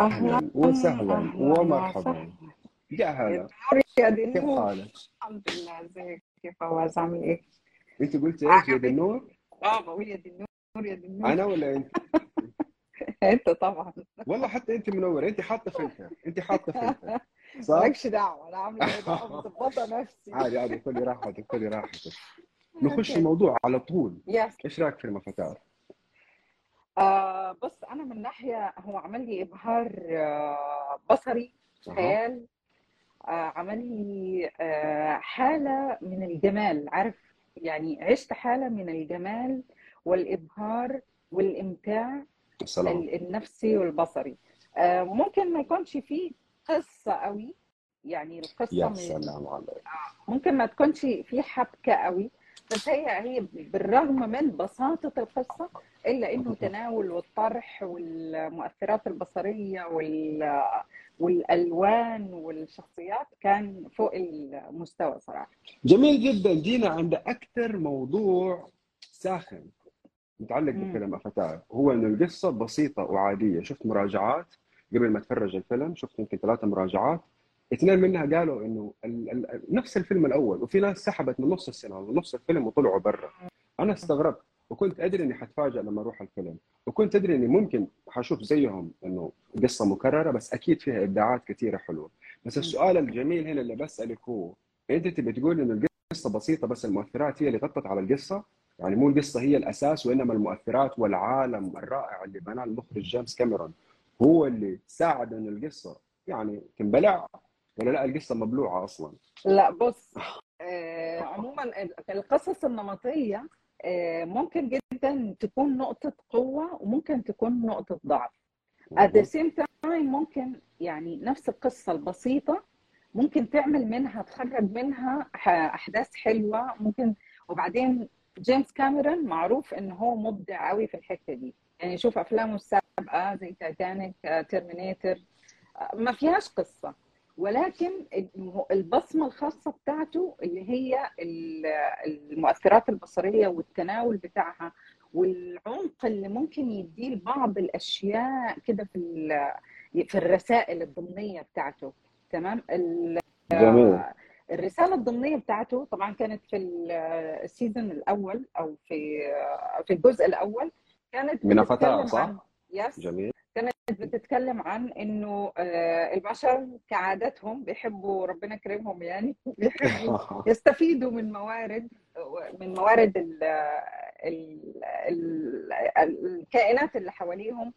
أهلا وسهلا ومرحبا. يا هلا. كيف حالك؟ الحمد لله ازيك يا فواز؟ عامل إيه؟ أنت قلت إيش يا النور؟ آه بقول يا النور يا النور أنا ولا أنت؟ أنت طبعا. والله حتى أنت منوره أنت حاطة فلتر أنت حاطة فلتر. صح؟ مالكش دعوة أنا عاملة إيه؟ مظبطه نفسي. عادي عادي خذي راحتك خذي راحتك. نخش الموضوع على طول. yes إيش رأيك في الأفاتار؟ آه بص أنا من ناحية هو عمل لي إبهار آه بصري خيال آه عمل لي آه حالة من الجمال عارف؟ يعني عشت حالة من الجمال والإبهار والإمتاع السلام ال- النفسي والبصري. آه، ممكن ما يكونش فيه قصة قوي يعني القصة يا سلام عليك. ممكن ما تكونش فيه حبكة قوي بس هي هي بالرغم من بساطة القصة إلا إنه تناول والطرح والمؤثرات البصرية وال والألوان والشخصيات كان فوق المستوى صراحة. جميل جدا. جينا عند أكثر موضوع ساخن متعلق. بفيلم أفاتار. هو إنه القصة بسيطة وعادية. شفت مراجعات قبل ما اتفرج الفيلم شفت يمكن ثلاثة مراجعات. اثنين منها قالوا إنه ال ال نفس الفيلم الأول وفي ناس سحبت من نص السنة ونص الفيلم وطلعوا برا. أنا استغربت وكنت أدري إني حتفاجئ لما أروح الفيلم وكنت أدري إني ممكن حشوف زيهم إنه قصة مكررة بس أكيد فيها إبداعات كثيرة حلوة. بس. السؤال الجميل هنا اللي بسألك هو أنت تبي تقول إنه القصة بسيطة بس المؤثرات هي اللي غطت على القصة؟ يعني مو القصة هي الأساس وإنما المؤثرات والعالم الرائع اللي بناه المخرج جيمس كاميرون هو اللي ساعد ان القصة يعني تنبلع؟ ولا لا؟ القصة مبلوعة أصلا. لا بص آه، عموما ال- القصص النمطية آه، ممكن جدا تكون نقطة قوة وممكن تكون نقطة ضعف. At the same time ممكن يعني نفس القصة البسيطة ممكن تعمل منها تخرج منها ح- أحداث حلوة. ممكن وبعدين جيمس كاميرون معروف إن هو مبدع قوي في الحتة دي. يعني شوف أفلامه السابقة زي تايتانيك Terminator ما فيهاش قصة. ولكن البصمة الخاصة بتاعته اللي هي ال- المؤثرات البصرية والتناول بتاعها والعمق اللي ممكن يديه لبعض الأشياء كده في في الرسائل الضمنية بتاعته. تمام؟ جميل. الرسالة الضمنية بتاعته طبعا كانت في ال- ال season الأول أو في في الجزء الأول كانت من بتتكلم صح؟ يس جميل. بتتكلم عن إنه آه، البشر كعادتهم بيحبوا ربنا يكرمهم يعني بيحبوا يستفيدوا من موارد من موارد ال ال ال الكائنات اللي حواليهم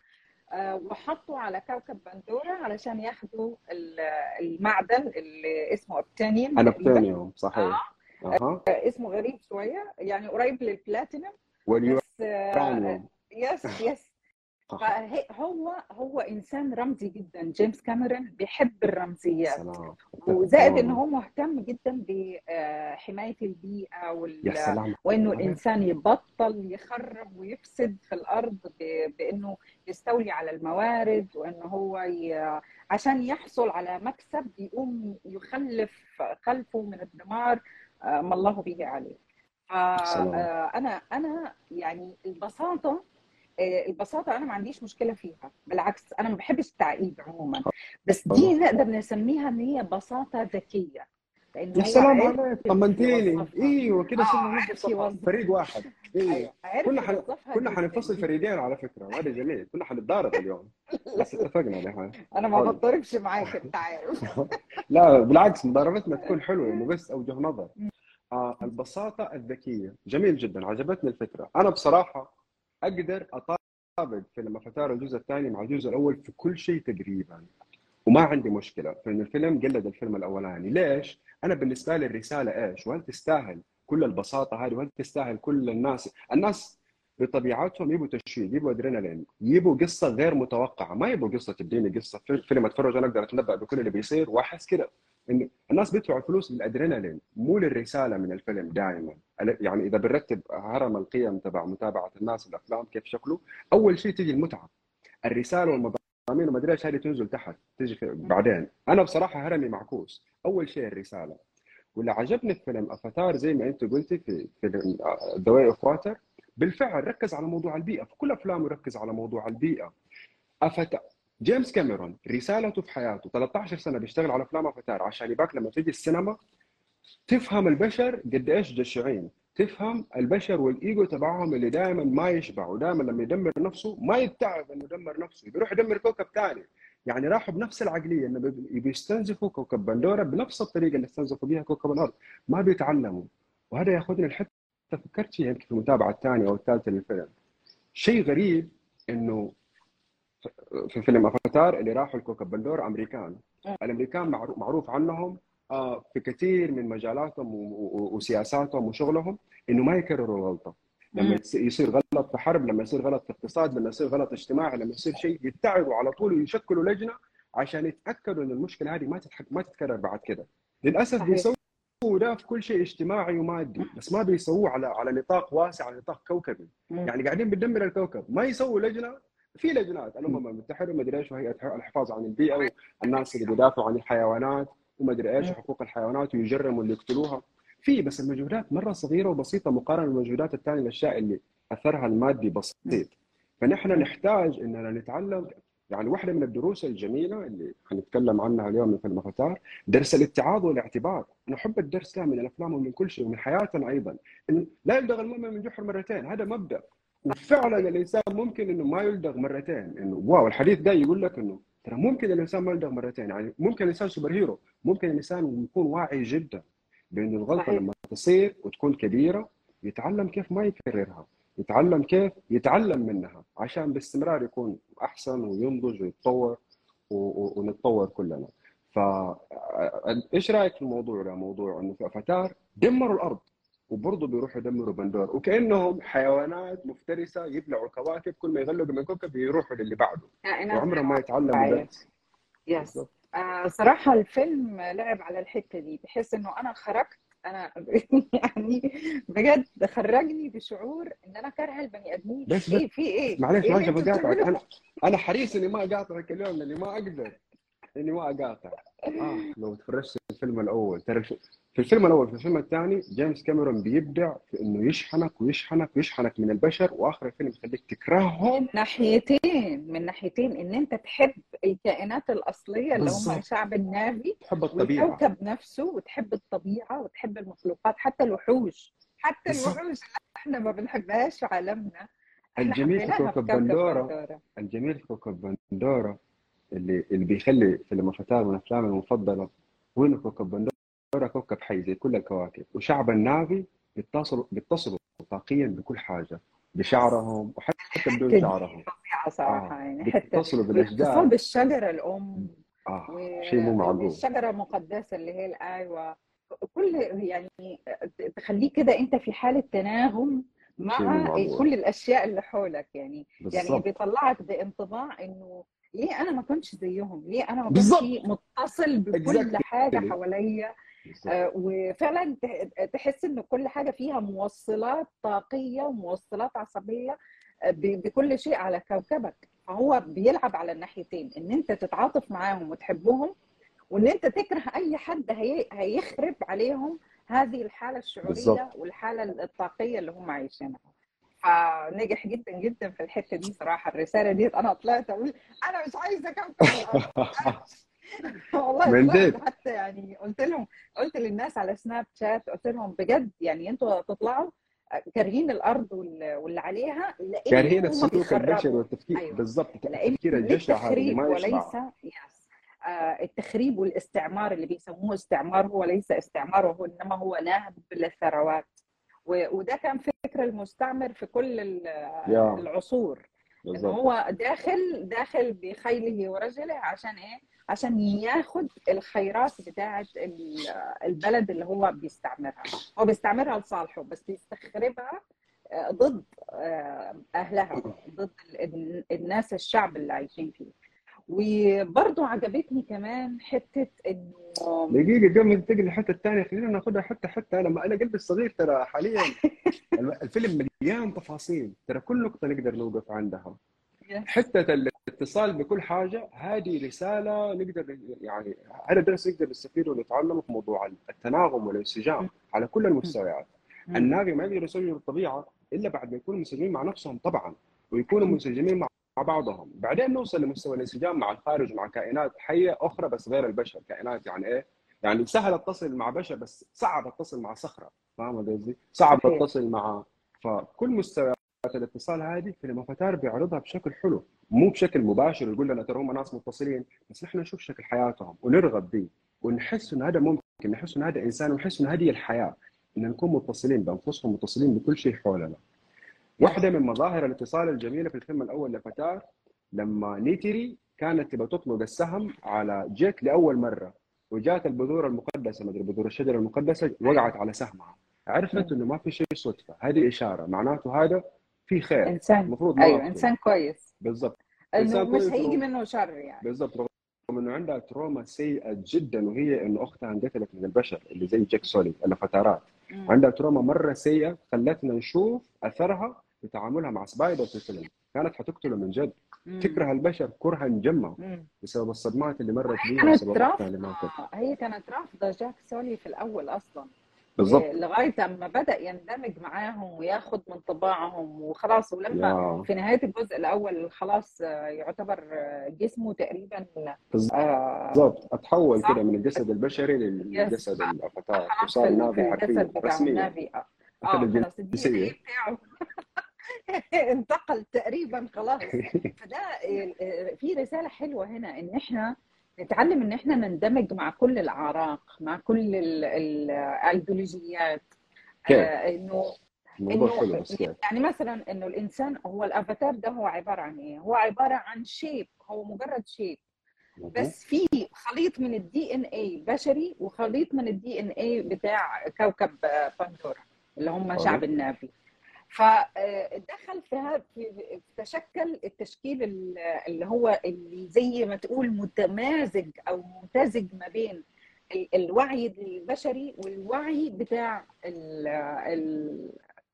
آه، وحطوا على كوكب بندورة علشان ياخدوا ال- المعدن اللي اسمه ابتانيوم آه صحيح. أها. اسمه غريب شوية يعني قريب للبلاتينم واليورانيوم yes yes. فهو هو إنسان رمزي جدا. جيمس كاميرون بيحب الرمزيات سلام. وزائد إن هو مهتم جدا بحمايه البيئة يا وال... وإنه الانسان يبطل يخرب ويفسد في الأرض ب... بإنه يستولي على الموارد وإنه هو ي... عشان يحصل على مكسب يقوم يخلف خلفه من الدمار آه، ما الله به عليه. سلام. فانا أنا يعني البساطة آه، البساطة أنا ما عنديش مشكلة فيها بالعكس أنا ما بحبش التعقيد عموما. بس دي نقدر نسميها إن هي بساطة ذكية يا سلام عليك طمنتيني أيوه كده صرنا يوظفها فريق واحد. أيوه أيوه كنا حن... كنا حننفصل فريقين على فكرة وهذا جميل. كنا حنتضارب اليوم. بس اتفقنا عليها أنا ما حلو بضربش معاك أنت عارف. لا بالعكس مضاربتنا تكون حلوة انه بس اوجه نظر. آه البساطة الذكية. جميل جدا عجبتني الفكرة. أنا بصراحة أقدر أطابق فيلم افاتار الجزء الثاني مع الجزء الأول في كل شيء تقريبا وما عندي مشكلة. في ان الفيلم قلد الفيلم الأولاني. ليش؟ أنا بالنسبة لي الرسالة إيش؟ وهل تستاهل كل البساطة هذه؟ وهل تستاهل كل الناس؟ الناس بطبيعتهم يبوا تشويق يبوا أدرينالين يبوا قصة غير متوقعة. ما يبوا قصة تديني قصة. في- فيلم أتفرج أنا أقدر أتنبأ بكل اللي بيصير وأحس كده. إن الناس بيدفعوا فلوس للادرينالين مو للرسالة من الفيلم دائما يعني إذا بنرتب هرم القيم تبع متابعة الناس الأفلام كيف شكله أول شيء تيجي المتعة. الرسالة والمضامين وما أدري إيش هذه تنزل تحت تيجي في بعدين. أنا بصراحة هرمي معكوس. أول شيء الرسالة. واللي عجبني في فيلم أفاتار زي ما أنت قلتي في فيلم The Way of Water بالفعل ركز على موضوع البيئة. في كل أفلامه يركز على موضوع البيئة. افاتار جيمس كاميرون رسالته في حياته 13 سنة بيشتغل على أفلام أفاتار عشان يباك لما تيجي السينما. تفهم البشر قد إيش جشعين. تفهم البشر والإيجو تبعهم اللي دائما ما يشبع ودائما لما يدمر نفسه ما يتعب إنه يدمر نفسه. بيروح يدمر كوكب ثاني يعني راحوا بنفس العقلية إنه بي- بيستنزفوا كوكب باندورا بنفس الطريقة اللي استنزفوا بها كوكب الأرض. ما بيتعلموا. وهذا ياخذني الحته فكرت فيها يمكن في المتابعه الثانية أو الثالثة للفيلم. شيء غريب إنه في فيلم أفاتار اللي راحوا الكوكب بندور أمريكان. الأمريكان معروف, عنهم آه، في كثير من مجالاتهم وسياساتهم وشغلهم إنه ما يكرروا الغلطة. لما يصير غلط في حرب لما يصير غلط في اقتصاد لما يصير غلط اجتماعي لما يصير شيء يتعبوا على طول ويشكلوا لجنة عشان يتأكدوا إن المشكلة هذه ما تتحك ما تتكرر بعد كده. للأسف. بيسووا ده في كل شيء اجتماعي ومادي بس ما بيسووه على على نطاق واسع على نطاق كوكبي. يعني قاعدين بندمر الكوكب. ما يسووا لجنة في لجنات الأمم المتحدة ومدري إيش وهيئه الحفاظ عن البيئة والناس اللي بيدافعوا عن الحيوانات ومدري إيش. حقوق الحيوانات ويجرموا اللي يقتلوها. في بس المجهودات مرة صغيرة وبسيطة مقارنة بالمجهودات الثانية الأشياء اللي أثرها المادي بسيط. فنحن نحتاج إننا نتعلم يعني واحدة من الدروس الجميلة اللي حنتكلم عنها اليوم من فيلم افاتار درس الاتعاظ والاعتبار. نحب الدرس ده من الأفلام ومن كل شيء ومن حياتنا أيضا. لا يلدغ المؤمن من جحر مرتين هذا مبدأ. وفعلا الإنسان ممكن إنه ما يلدغ مرتين إنه wow الحديث ده يقول لك إنه ترى ممكن الإنسان ما يلدغ مرتين يعني ممكن الإنسان super hero ممكن الإنسان يكون واعي جدا بانه الغلطة صحيح. لما تصير وتكون كبيرة يتعلم كيف ما يكررها يتعلم كيف يتعلم منها عشان باستمرار يكون أحسن وينضج ويتطور و- و- ونتطور كلنا. ف إيش رأيك في الموضوع ده؟ موضوع إنه في افاتار دمروا الأرض. وبرضه بيروحوا يدمروا بندور. وكأنهم حيوانات مفترسة يبلعوا كواكب. كل ما يغلقوا من كوكب يروحوا للي بعده. وعمرهم ما يتعلموا يس. آه صراحة الفيلم لعب على الحتة دي بحيث إنه أنا خرجت أنا يعني بجد خرجني بشعور إن أنا كارهه البني آدمين. بس- إيه في إيه؟ معلش إيه أنتوا بقاطعك؟ أنا أنا حريص إني ما أقاطعك اليوم لأني ما أقدر. إني ما أقاطع. آه لو تفرجت الفيلم الأول. ترى في الفيلم الأول في الفيلم الثاني جيمس كاميرون بيبدع في إنه يشحنك ويشحنك ويشحنك من البشر وآخر الفيلم يخليك تكرههم. ناحيتين من ناحيتين إن أنت تحب الكائنات الأصلية اللي هم. الشعب النافي تحب الطبيعة. والكوكب نفسه وتحب الطبيعة وتحب المخلوقات حتى الوحوش. حتى. الوحوش إحنا ما بنحبهاش في عالمنا. الجميل في كوكب بندورة. الجميل في كوكب بندورة. اللي اللي بيخلي فيلم افاتار من افلامي المفضلة هو انه كوكب بندورة؟ كوكب حي زي كل الكواكب. وشعب النافي بيتصلوا بيتصلوا طاقيا بكل حاجة بشعرهم وحتى بدون شعرهم. صراحة آه. يعني بيتصلوا بالأشجار. بالشجرة الأم. آه و- شيء مو معقول. والشجره المقدسة اللي هي الأيوة. كل يعني تخليه كده أنت في حالة تناغم مع. كل الأشياء اللي حولك يعني. يعني بالضبط. بيطلعك بانطباع إنه ليه أنا ما كنتش زيهم؟ ليه أنا ما. كنتش متصل بكل Exactly. حاجة حواليا. آه، وفعلا تحس إن كل حاجة فيها موصلات طاقية وموصلات عصبية آه، بكل شيء على كوكبك فهو بيلعب على الناحيتين إن أنت تتعاطف معاهم وتحبهم وإن أنت تكره أي حد هي- هيخرب عليهم هذه الحالة الشعورية بالظبط. والحالة الطاقية اللي هم عايشينها فنجح جدا جدا في الحتة دي صراحة. الرسالة دي أنا طلعت أقول أنا مش عايزة الأرض والله. حتى يعني قلت لهم قلت للناس على سناب شات قلت لهم بجد يعني أنتوا تطلعوا كارهين الأرض وال- واللي عليها لأن كارهين السلوك. البشري والتفكير. أيوة. بالضبط لأن التفكير الجشع ما وليس يس آه، التخريب والاستعمار اللي بيسموه استعمار هو ليس استعمار وهو إنما هو نهب للثروات. وده كان فكر المستعمر في كل. العصور إن هو داخل داخل بخيله ورجله عشان إيه؟ عشان ياخد الخيرات بتاعه ال- البلد اللي هو بيستعمرها، هو بيستعمرها لصالحه بس بيستخربها آه، ضد آه، أهلها ضد ال- الناس الشعب اللي عايشين فيه. وبرضه عجبتني كمان حتة إنه دقيقة قبل ما تنتقل للحتة الثانية خلينا ناخذها حتة حتة. لما أنا قلبي الصغير ترى حاليا الفيلم مليان تفاصيل. ترى كل نقطة نقدر نوقف عندها. حتة الاتصال بكل حاجة هذه رسالة نقدر يعني هذا درس نقدر نستفيده ونتعلمه في موضوع التناغم والانسجام على كل المستويات. مم. الناغي ما يقدر يسجل الطبيعة إلا بعد ما يكونوا منسجمين مع نفسهم طبعا ويكونوا منسجمين مع بعضهم. بعدين نوصل لمستوى الانسجام مع الخارج مع كائنات حية أخرى بس غير البشر. كائنات يعني إيه؟ يعني سهل اتصل مع بشر بس صعب اتصل مع صخرة. فاهم قصدي؟ صعب. اتصل مع فكل مستويات الاتصال هذه فيلم افاتار بيعرضها بشكل حلو. مو بشكل مباشر يقول لنا ترى هم ناس متصلين بس نحن نشوف شكل حياتهم ونرغب به ونحس انه هذا ممكن نحس انه هذا إنسان ونحس انه هذه الحياة. إن نكون متصلين بأنفسهم متصلين بكل شيء حولنا. واحدة من مظاهر الاتصال الجميلة في الفيلم الأول لأفاتار لما نيتيري كانت تبغى تطلق السهم على جيك لأول مرة وجات البذور المقدسة مدري بذور الشجرة المقدسة وقعت على سهمها. عرفت إنه ما في شيء صدفة هذه إشارة معناته هذا في خير. إنسان. المفروض ما أيوه. إنسان كويس. بالضبط. إنه مش هيجي منه شر يعني. بالضبط. رغم إنه عندها trauma سيئة جدا وهي إنه أختها انقتلت من البشر اللي زي جيك سولي الأفاتارات. عندها trauma مرة سيئة خلتنا نشوف أثرها في تعاملها مع سبايدر في الفيلم كانت حتقتله من جد. مم. تكره البشر كرها مم. بسبب الصدمات اللي مرت بيها كانت رافضة. هي كانت رافضة جاك سولي في الأول أصلا. بالضبط. لغاية أما بدأ يندمج معاهم وياخذ من طباعهم وخلاص ولما يا في نهاية الجزء الأول خلاص آه، يعتبر آه، جسمه تقريبا بالضبط. آه، أتحول. كده من الجسد البشري. للجسد الأفاتار. وصار في نافي في حرفيا رسميا. النافي آه آه، خلاص إن الجنسية. بتاعه. انتقل تقريبا خلاص. فده آه، في رسالة حلوة هنا إن إحنا نتعلم إن إحنا نندمج مع كل الأعراق مع كل ال- ال- الأيديولوجيات؟ آه، إنه كيف يعني مثلا إنه الإنسان هو الأفاتار ده هو عبارة عن إيه؟ هو عبارة عن shape هو مجرد shape بس في خليط من ال DNA بشري وخليط من ال DNA بتاع كوكب آه، باندورا اللي هم شعب. النافي فدخل في تشكل التشكيل ال- اللي هو اللي زي ما تقول متمازج أو ممتزج ما بين ال- الوعي البشري والوعي بتاع ال ال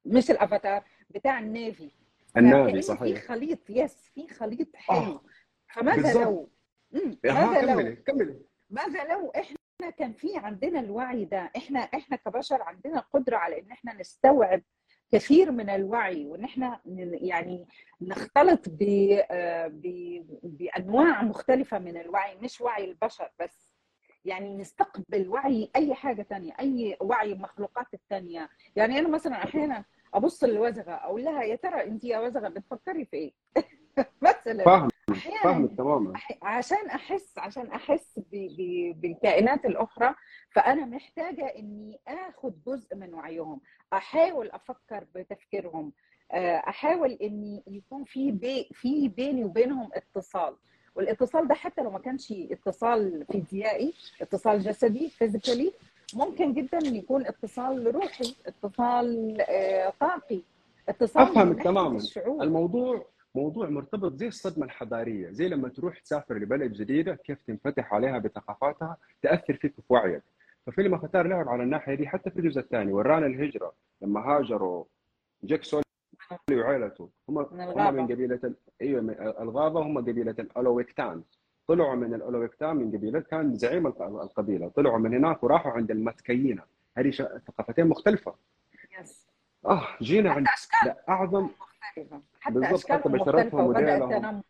مش الأفاتار بتاع النافي. النافي فكأن في صحيح. خليط يس في خليط حلو. آه، فماذا. لو؟ ماذا لو؟ كملي كملي. ماذا لو إحنا كان في عندنا الوعي ده؟ إحنا إحنا كبشر عندنا قدرة على إن إحنا نستوعب كثير من الوعي وإن إحنا يعني نختلط ب- بأنواع مختلفة من الوعي مش وعي البشر بس. يعني نستقبل وعي أي حاجة تانية أي وعي المخلوقات التانية. يعني أنا مثلا أحيانا أبص للوزغة أقول لها يا ترى انت يا وزغة بتفكري في إيه؟ مثلا. فاهم تماما. عشان أحس عشان أحس ب- ب- بالكائنات الأخرى فأنا محتاجة إني آخد جزء من وعيهم أحاول أفكر بتفكيرهم آه، أحاول إني يكون في بي في بيني وبينهم اتصال. والاتصال ده حتى لو ما كانش اتصال فيزيائي اتصال جسدي physically ممكن جدا يكون اتصال روحي اتصال آه، طاقي اتصال أفهمك تماما. الشعور. الموضوع موضوع مرتبط زي الصدمة الحضارية زي لما تروح تسافر لبلد جديدة كيف تنفتح عليها بثقافاتها تأثر فيك في وعيك. ففيلم افاتار لعب على الناحية دي حتى في الجزء الثاني ورانا الهجرة لما هاجروا جاك سولي وعائلته هم من هم. من قبيلة ال- أيوه من الغابة هم قبيلة الأولويكتان. طلعوا من الأولويكتان من قبيلة كان زعيم الق- القبيلة. طلعوا من هناك وراحوا عند المتكيين هذه ثقافتين مختلفة. يس. آه جينا عند اعظم مختلفة حتى بشرتهم وبدأ وديلهم. التنمر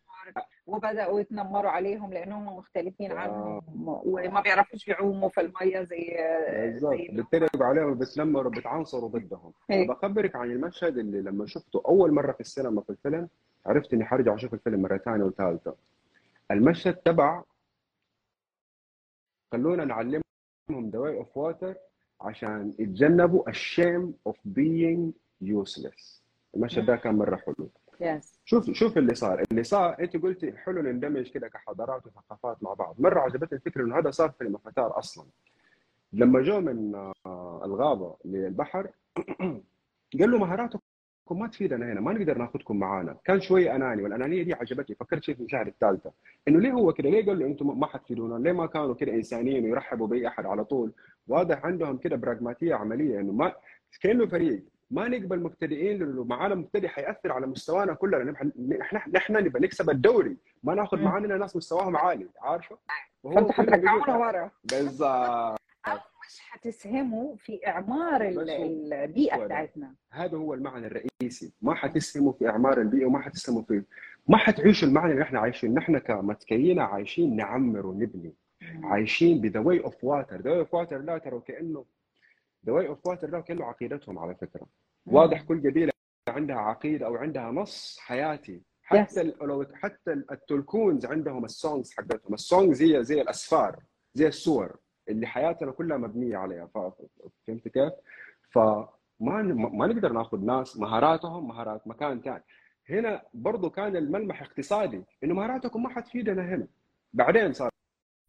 وبدأوا يتنمروا عليهم لأنهم مختلفين آه. عنهم وما بيعرفوش يعوموا في المية زي بالضبط زي بيتريقوا عليهم وبيتنمروا وبيتعنصروا ضدهم هيك. بخبرك عن المشهد اللي لما شفته أول مرة في السينما في الفيلم عرفت إني حرجع أشوف الفيلم مرة ثانية وثالثة المشهد تبع خلونا نعلمهم the way of water عشان يتجنبوا الشيم of being useless المشهد ده كان مرة حلو. يس شوف شوف اللي صار. اللي صار أنت قلتي حلو نندمج كده كحضارات وثقافات مع بعض. مرة عجبتني الفكرة إنه هذا صار في المفتار أصلا. لما جو من آه، الغابة للبحر قال له مهاراتكم ما تفيدنا هنا ما نقدر ناخذكم معانا. كان شوي أناني والأنانية دي عجبتني. فكرت فيه في المشاهد الثالثة. إنه ليه هو كده؟ ليه قال له أنتم ما حتفيدونا؟ ليه ما كانوا كده انسانيين ويرحبوا بأي أحد على طول؟ واضح عندهم كده براغماتية عملية إنه ما كأنه فريق. ما نقبل مبتدئين لأنه معانا مبتدئ حيأثر على مستوانا كلنا. نحن نحن نبغى نكسب الدوري. ما ناخذ. معانا ناس مستواهم عالي عارفة؟ كله حترجعونا ورا. بالظبط مش هتسهموا في إعمار ال- بس هو- البيئة هو ده. بتاعتنا. هذا هو المعنى الرئيسي. ما حتسهموا في إعمار البيئة وما حتسهموا في ما حتعيشوا المعنى اللي إحنا عايشين. نحن كميتكاينا عايشين نعمر ونبني. عايشين ب the way of water the way of water لا ترى كأنه the way of water لا كانه عقيدتهم على فكرة. واضح كل قبيله عندها عقيدة أو عندها نص حياتي. حتى ال- لو حتى التولكونز عندهم ال songs حقتهم. ال songs هي زي الأسفار زي السور اللي حياتنا كلها مبنية عليها. فهمت كيف؟ فما ما نقدر ناخذ ناس مهاراتهم مهارات مكان ثاني هنا برضو كان الملمح اقتصادي إنه مهاراتكم ما حتفيدنا هنا. بعدين صارت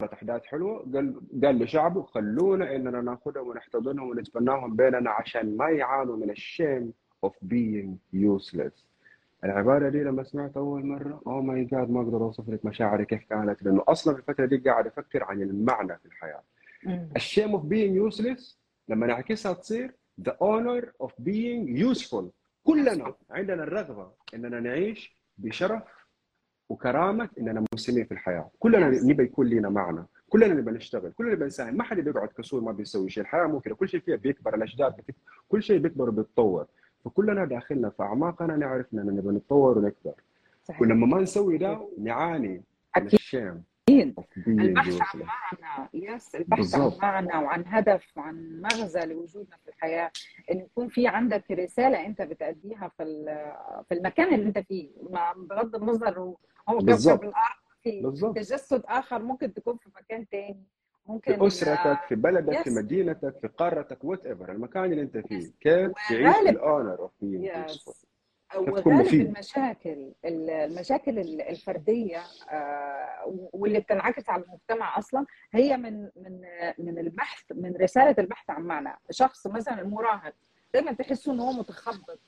أحداث حلوة. قال قال لشعبه خلونا إننا نأخذهم ونحتضنهم ونتبناهم بيننا عشان ما يعانوا من الشيم of being useless. العبارة دي لما سمعت أول مرة اوه ماي جاد ما أقدر أوصف لك مشاعري كيف كانت لأنه أصلا في الفترة دي قاعد أفكر عن المعنى في الحياة. الشيم of being useless لما نعكسها تصير the honor of being useful. كلنا عندنا الرغبة إننا نعيش بشرف وكرامة اننا مسلمين في الحياة. كلنا. نبى يكون لنا معنى. كلنا نبى نشتغل. كلنا نبى نساهم. ما حد بيقعد كسول ما بيسوي شيء. الحياة مو كده. كل شيء فيها بيكبر بتك... كل شيء بيكبر وبيتطور. فكلنا داخلنا في أعماقنا نعرف إننا نبى نتطور ونكبر. صحيح. ولما ما نسوي ده نعاني of being البحث عن. معنى. yes البحث بالضبط. عن معنى وعن هدف وعن مغزى لوجودنا في الحياة. إن يكون في عندك رسالة أنت بتأديها في في المكان اللي أنت فيه. بغض النظر هو الأرض في بالضبط تجسد آخر ممكن تكون في مكان تاني. ممكن في أسرتك في بلدك في Yes. مدينتك في قارتك whatever المكان اللي أنت فيه. Yes. كيف تعيش بال honor of yes useful وغالب. المشاكل المشاكل الفردية آه، واللي بتنعكس على المجتمع أصلا هي من من من البحث من رسالة البحث عن معنى. شخص مثلا المراهق دايما تحسه إن هو متخبط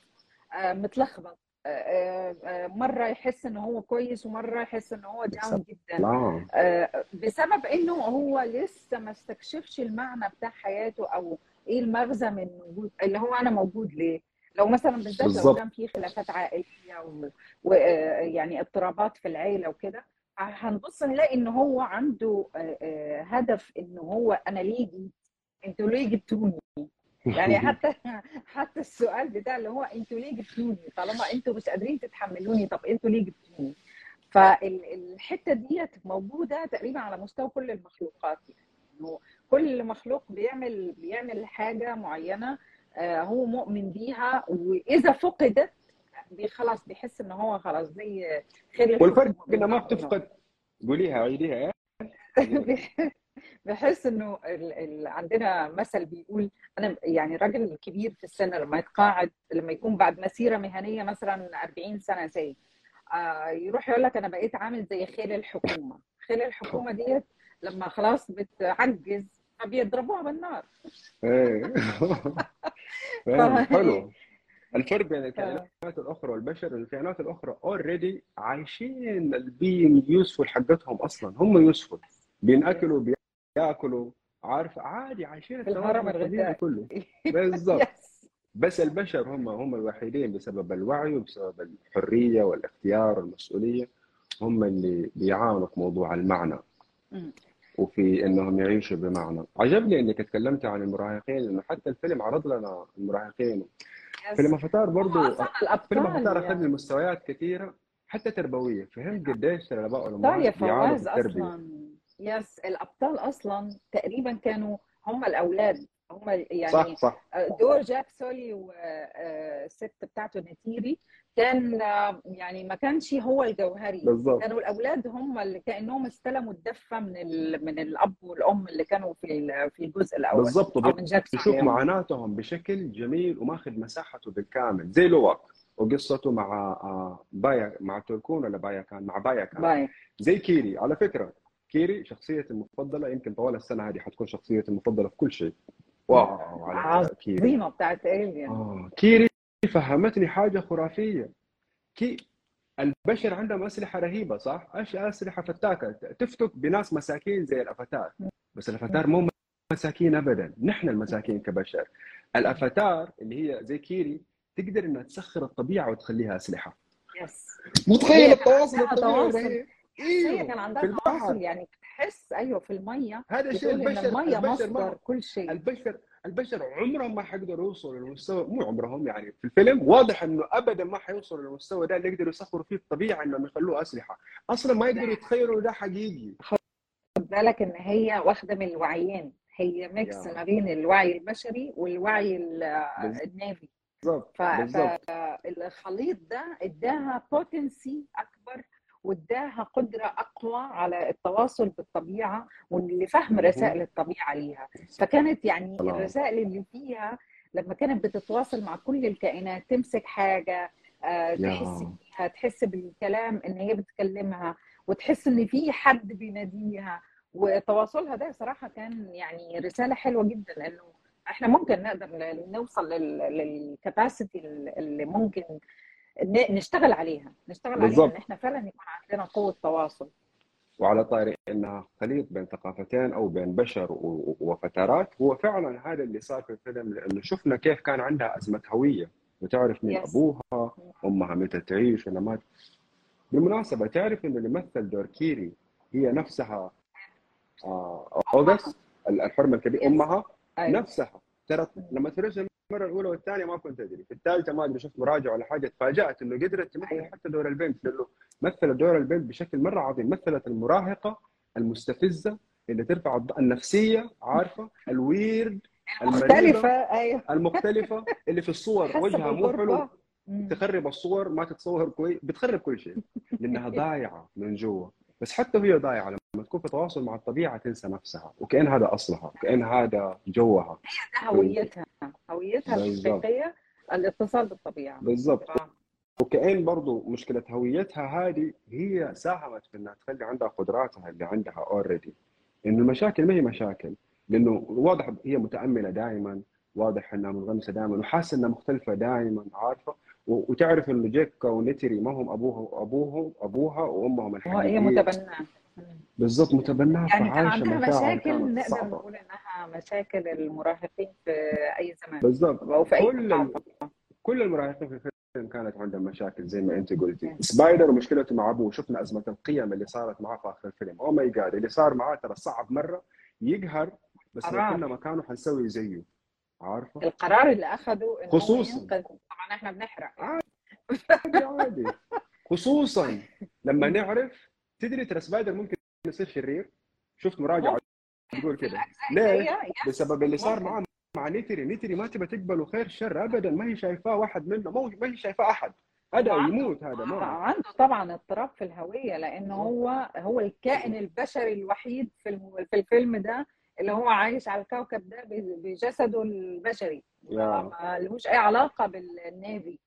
آه، متلخبط. مرة يحس إن هو كويس ومرة يحس إن هو داون جدا. آه، بسبب إنه هو لسه ما استكشفش المعنى بتاع حياته أو إيه المغزى من وجود اللي هو أنا موجود ليه؟ لو مثلا بالذات لو. كان في خلافات عائلية ويعني اضطرابات في العيلة وكده هنبص نلاقي إن هو عنده آه، آه، هدف إن هو أنا ليه جيت؟ أنتوا ليه جبتوني؟ يعني حتى حتى السؤال بتاع اللي هو أنتوا ليه جبتوني؟ طالما أنتوا مش قادرين تتحملوني طب أنتوا ليه جبتوني؟ فالحتة ديت موجودة تقريبا على مستوى كل المخلوقات يعني كل مخلوق بيعمل بيعمل حاجة معينة آه، هو مؤمن بيها وإذا فقدت خلاص بيحس إن هو خلاص زي خير والفرق انها ما. بتفقد قوليها عيديها. بحس إنه ال... ال... عندنا مثل بيقول أنا يعني راجل كبير في السن لما يتقاعد لما يكون بعد مسيرة مهنية مثلا 40 سنة زي آه يروح يقول لك أنا بقيت عامل زي خيل الحكومة. خيل الحكومة ديت لما خلاص بتعجز فبيضربوها بالنار. فاهم؟ حلو. الفرق بين الكائنات الأخرى والبشر الكائنات الأخرى already عايشين ال being useful حقتهم أصلا هم useful بينأكلوا بياكلوا عارف؟ عادي عايشين في الهرم الغذائي. كله. بالضبط. بس البشر هم هم الوحيدين بسبب الوعي وبسبب الحرية والاختيار والمسؤولية هم اللي بيعانوا في موضوع المعنى. وفي إنهم يعيشوا بمعنى. عجبني إنك تكلمت عن المراهقين لأنه حتى الفيلم عرض لنا المراهقين. فيلم افاتار برضو أصلاً فيلم افاتار اخذني يا- مستويات كثيرة حتى تربوية. فهمت قديش ترى الاباء والامهات بيعانوا في التربية. أصلا yes الأبطال أصلا تقريبا كانوا هم الأولاد هم يعني صح صح. دور جاك سولي والست بتاعته نتيري كان آه، يعني ما كانش هو الجوهري. بالضبط كانوا الأولاد هم اللي كأنهم استلموا الدفة من ال... من الأب والأم اللي كانوا في ال- في الجزء الأول. absolutely. معاناتهم بشكل جميل وماخذ مساحته بالكامل. زي لو آك وقصته مع آه، باياكان مع تولكون ولا باياكان؟ مع باياكان. By the way زي كيري. على فكرة كيري شخصيتي المفضلة يمكن طوال السنة هذه حتكون شخصيتي المفضلة في كل شيء. wow على كيري. عظيمة بتاعت alien آه كيري فهمتني حاجة خرافية. كي البشر عندهم أسلحة رهيبة صح؟ إيش أسلحة فتاكه تفتك بناس مساكين زي الأفاتار. بس الأفاتار مو مساكين ابدا. نحن المساكين كبشر. الأفاتار اللي هي زي كيري تقدر إنها تسخر الطبيعة وتخليها أسلحة. yes متخيل التواصل الطبيعي إيوه كان عندها في تواصل البحر. يعني بتحس أيوه في المية هذا إن البشر المية البشر مصدر كل شيء. البشر البشر عمرهم ما حيقدروا يوصلوا للمستوى مو عمرهم يعني في الفيلم واضح إنه ابدا ما حيوصلوا للمستوى ده اللي يقدروا يسخروا فيه الطبيعة إنهم يخلوه أسلحة. أصلا ما يقدروا يتخيلوا ده حقيقي. خد بالك إن هي واخدة من الوعيين. هي mix. ما بين الوعي البشري والوعي النافي. بالضبط فالخليط ده اداها potency أكبر واداها قدرة أقوى على التواصل بالطبيعة ولفهم. رسائل الطبيعة ليها فكانت يعني. الرسائل اللي فيها لما كانت بتتواصل مع كل الكائنات تمسك حاجة آه، تحس. بيها تحس بالكلام إن هي بتكلمها وتحس إن في حد بيناديها وتواصلها ده صراحة كان يعني رسالة حلوة جدا لأنه إحنا ممكن نقدر نوصل للكاباسيتي اللي ممكن نشتغل عليها نشتغل عليها بالضبط. إن إحنا فعلا يكون عندنا قوة تواصل وعلى طاري إنها خليط بين ثقافتين أو بين بشر وفترات هو فعلا هذا اللي صار في الفيلم لأنه شفنا كيف كان عندها أزمة هوية وتعرف مين Yes. أبوها أمها متى تعيش ولا مات بالمناسبة تعرف إنه اللي مثل دور كيري هي نفسها آه أوغست الحرمة الكبيرة. أمها أيوة. نفسها ترى لما تفرجت المرة الأولى والثانية ما كنت أدري. في الثالثة ما أدري شفت مراجعة ولا حاجة. تفاجأت إنه قدرت تمثل أيوة. حتى دور البنت لأنه مثلت دور البنت بشكل مرة عظيم. مثلت المراهقة المستفزة اللي ترفع الض- النفسية عارفة؟ الويرد المريضة، أيوه. المختلفة اللي في الصور وجهها مو حلو. تخرب الصور ما تتصور كويس بتخرب كل شيء لأنها ضايعة من جوا. بس حتى وهي ضايعه لما تكون في تواصل مع الطبيعة تنسى نفسها وكأن هذا أصلها وكأن هذا جوها. هويتها هويتها. الحقيقية الاتصال بالطبيعة. بالضبط. ف- وكأن برضو مشكلة هويتها هذه هي ساهمت في إنها تخلي عندها قدراتها اللي عندها already إنه المشاكل ما هي مشاكل لأنه واضح هي متأملة دائما واضح إنها منغمسة دائما وحاسة إنها مختلفة دائما عارفة؟ وتعرف إنه جيك ونيتري ما هم ابوها وابوهم أبوها وأمهم هي الحقيقية متبناه. مم. بالضبط متبناها يعني كان عندها مشاكل نقدر نقول إنها مشاكل المراهقين في أي زمان. بالضبط. أو في أي كل كل المراهقين في الفيلم كانت عندهم مشاكل زي ما أنت قلتي. سبايدر ومشكلته مع أبوه شفنا أزمة القيم اللي صارت معاه في آخر الفيلم. oh my God اللي صار معاه ترى صعب مرة يقهر بس لو. كنا مكانه حنسوي زيه. عارفة؟ القرار اللي اخذه إنه خصوصاً. ينقذ. طبعا إحنا بنحرق. عادي عادي. خصوصا لما نعرف تدري ترى سبايدر ممكن يصير شرير؟ شفت مراجعة تقول كده. ليه؟ بسبب اللي صار. معاه مع نيتري. نيتري ما تبى تقبله خير شر ابدا. ما هي شايفاه واحد منه ما هي شايفاه أحد. هذا يموت هذا ما. عنده طبعا اضطراب في الهوية لأنه هو هو الكائن البشري الوحيد في في الفيلم ده اللي هو عايش على الكوكب ده بجسده البشري. لهوش أي علاقة بالنافي.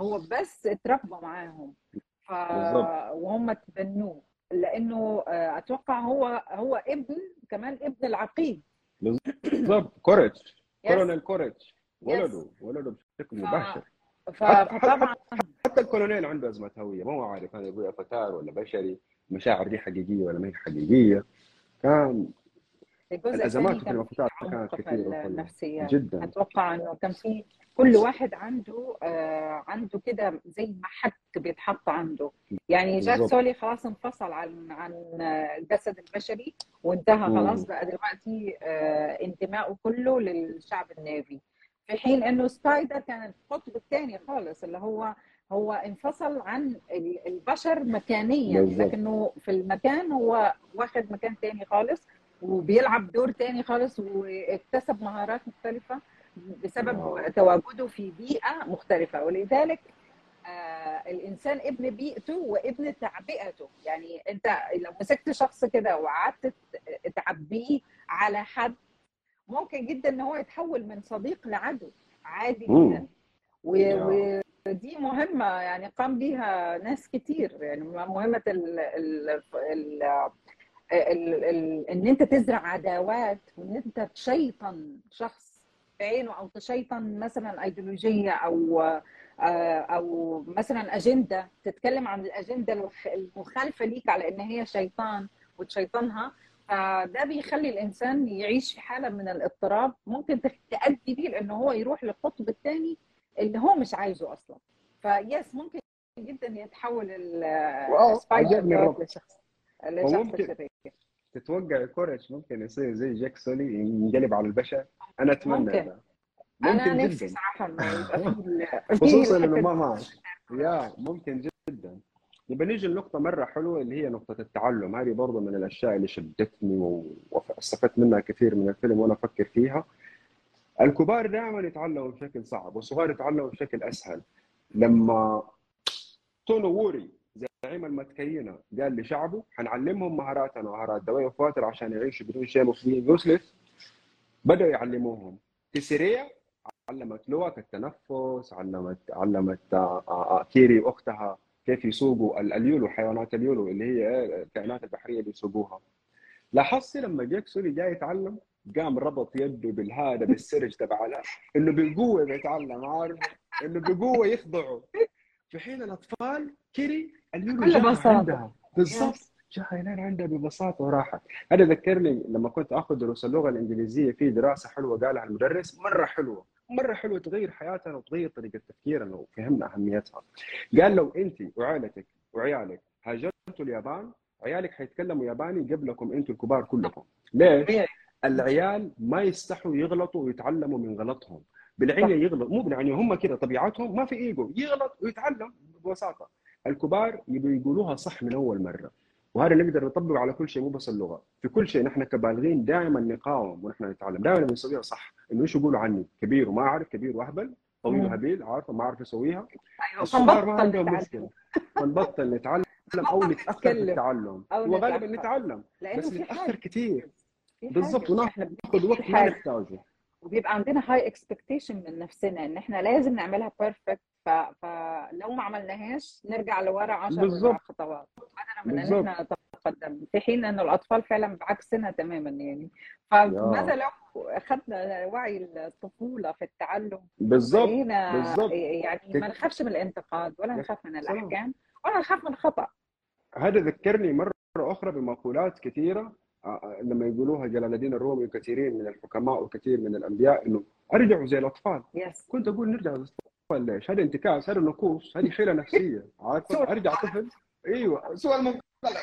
هو بس اتربى معاهم. ف... بالظبط. وهم تبنوه. لأنه آه، أتوقع هو هو ابن كمان ابن العقيد. بالضبط كواريتش yes. colonel كواريتش yes. ولده ولده بشكل مباشر. ف... فطبعا حتى الكولونيل عنده أزمة هوية. ما هو عارف هذا يقول أفاتار ولا بشري. المشاعر دي حقيقية ولا ما هي حقيقية. كان الجزء الأزمات في فيه كانت كثيره. النفسيات جدا أتوقع إنه كان في كل واحد عنده آه عنده كده زي محك بيتحط عنده يعني جيك. سولي خلاص انفصل عن عن آه، الجسد البشري وانتهى. خلاص بقى دلوقتي آه انتمائه كله للشعب النافي في حين إنه سبايدر كان القطب الثاني خالص اللي هو هو انفصل عن ال- البشر مكانيا. لكنه في المكان هو واخد مكان تاني خالص وبيلعب دور تاني خالص واكتسب مهارات مختلفة بسبب. تواجده في بيئة مختلفة. ولذلك آه الإنسان ابن بيئته وابن تعبئته. يعني أنت لو مسكت شخص كده وقعدت تعبيه على حد ممكن جدا إن هو يتحول من صديق لعدو. عادي. جدا. ودي مهمة يعني قام بيها ناس كتير. يعني مهمة ال ال ال ال ال إن أنت تزرع عداوات وإن أنت تشيطن شخص بعينه أو تشيطن مثلا ايديولوجيه أو آه، أو مثلا اجنده تتكلم عن الاجنده المخالفة ليك على إن هي شيطان وتشيطنها فده بيخلي الإنسان يعيش في حالة من الاضطراب. ممكن تؤدي بيه لأنه هو يروح للقطب الثاني اللي هو مش عايزه أصلا. ف yes ممكن جدا يتحول سبايدر. لشخص. لجعفر وممكن- تتوقع كوريش ممكن يصير زي جاك سولي ينقلب على البشر. أنا أتمنى ممكن. ده. أنا ممكن نفسي جدا. صراحة خصوصا إنه ما. معك يا ممكن جدا. يبقى نيجي لنقطة مرة حلوة اللي هي نقطة التعلم. هذه برضه من الأشياء اللي شدتني واستفدت منها كثير من الفيلم وأنا أفكر فيها. الكبار دائما يتعلموا بشكل صعب والصغار يتعلموا بشكل أسهل. لما تونو ووري زعيم المتكينة قال لشعبه حنعلمهم مهاراتنا. ومهارات دواء وفواتر عشان يعيشوا بدون شيء مفيد. يوسلس بدأوا يعلموهم. تسريع علمت لوك التنفس علمت علمت آه، آه، كيري أختها كيف يسوقوا ال- اليولو حيوانات اليولو اللي هي الكائنات البحرية اللي يسوقوها. لاحظتي لما جاك سوري جاي يتعلم قام ربط يده بالهذا بالسرج تبع إنه بالقوه بيتعلم عارف؟ إنه بقوة يخضعه. في حين الأطفال كيري جاها بساطة. عندها. بالضبط. جاها لين عندها ببساطة وراحه هذا ذكرني لما كنت آخذ دروس اللغة الإنجليزية في دراسة حلوة قالها المدرس. مرة حلوة. مرة حلوة تغير حياتنا وتغير طريقة تفكيرنا وفهمنا أهميتها. قال لو أنت وعائلتك وعيالك هاجرتوا اليابان عيالك حيتكلموا ياباني قبلكم أنتم الكبار كلكم. ليش. العيال ما يستحوا يغلطوا ويتعلموا من غلطهم. بالعنية يغلط. مو بالعنية هم كده طبيعتهم. ما في إيجو. يغلط ويتعلم ببساطة. الكبار يبقوا يقولوها صح من أول مرة. وهذا نقدر نطبقه على كل شيء مو بس اللغة. في كل شيء نحن كبالغين دائما نقاوم ونحن نتعلم. دائما بنسويها صح. إنه إيش يقولوا عني؟ كبير وما أعرف كبير وأهبل طويل. وهبيل عارفة؟ ما أعرف أسويها. أيوه ما عندهم نتعلم. مشكلة. فنبطل نتعلم أو نتاخر في. التعلم وغالبا. نتعلم. بس نتاخر كثير. بالضبط، حاجة. وناخد إحنا ناخذ وقت ما نحتاجه. وبيبقى عندنا high expectation من نفسنا إن إحنا لازم نعملها perfect ف... فلو ما عملناش نرجع لورا 10 بالظبط. خطوات بدلا من بالظبط. ان إحنا نتقدم في حين إن الأطفال فعلا بعكسنا تماما يعني فماذا لو أخذنا وعي الطفولة في التعلم بالضبط بقينا بالضبط. يعني ما نخافش من الانتقاد ولا نخاف من. الأحكام ولا نخاف من الخطا هذا ذكرني مرة أخرى بمقولات كثيرة آه، لما يقولوها جلال الدين الرومي وكثيرين من الحكماء وكثير من الأنبياء إنه أرجعوا زي الأطفال يس كنت أقول نرجع زي الأطفال ليش؟ هذا انتكاس هذا نكوص هذه حيلة نفسية. عارفة سوء أرجع طفل. أيوه. سؤال منقلب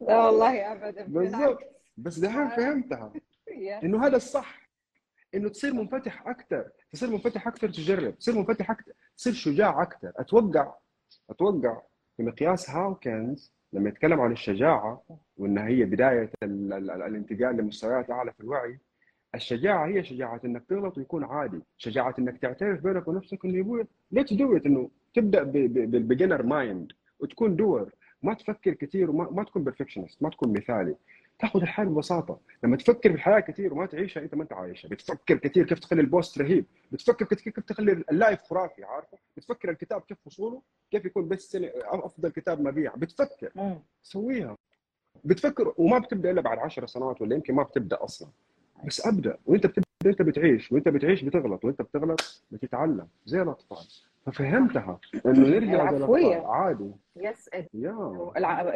لا والله ابدا بالضبط. بس دحين فهمتها. يس. إنه هذا الصح. إنه تصير منفتح أكثر تصير منفتح أكثر تجرب. تصير منفتح أكثر تصير شجاع أكثر أتوقع أتوقع في مقياس هاوكنز لما يتكلم عن الشجاعة وإنها هي بداية ال- ال- ال- الانتقال لمستويات أعلى في الوعي الشجاعة هي شجاعة إنك تغلط ويكون عادي. شجاعة إنك تعترف بينك ونفسك إنه يبوي. let's do it إنه تبدأ بال beginner mind وتكون doer. ما تفكر كثير وما ما تكون perfectionist ما تكون مثالي. تاخذ الحياة ببساطة. لما تفكر في الحياة كثير وما تعيشها أنت ما أنت عايشها. بتفكر كثير كيف تخلي ال post رهيب. بتفكر كثير كيف تخلي ال live خرافي عارفة؟ بتفكر الكتاب كيف فصوله كيف يكون بس أفضل كتاب مبيع. بتفكر. سويها. بتفكر وما بتبدأ إلا بعد 10 سنوات ولا يمكن ما بتبدأ أصلا. بس أبدأ. وأنت بتبدأ أنت بتعيش وأنت بتعيش بتغلط وأنت بتغلط بتتعلم زي الأطفال. ففهمتها إنه نرجع. الأطفال. عادي. yes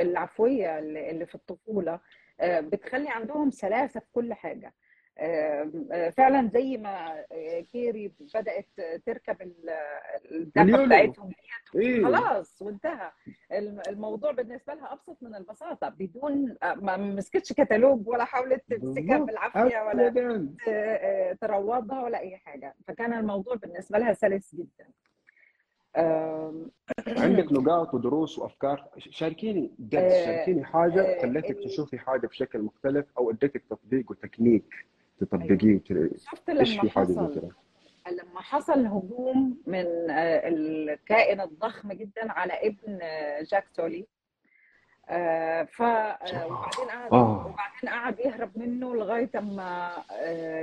العفوية اللي في الطفولة آه، بتخلي عندهم سلاسة في كل حاجة. فعلا زي ما آه، كيري بدأت تركب ال- الدابة الإيلو. بتاعتهم. إيه. خلاص وانتهى. الم- الموضوع بالنسبة لها أبسط من البساطة. بدون آه، ما مسكتش كتالوج ولا حاولت تمسكها. بالعافية ولا آه، تروضها ولا أي حاجة. فكان الموضوع بالنسبة لها سلس جدا. عندك نقاط ودروس وأفكار. شاركيني آه، شاركيني حاجة آه، خلتك تشوفي حاجة بشكل مختلف أو أديتك تطبيق وتكنيك. تطبقيه وت- شفت إيش لما حصل لما حصل هجوم من آه، الكائن الضخم جدا على ابن آه، جاك سولي. آه، ف وبعدين قعد. وبعدين قعد يهرب منه لغاية أما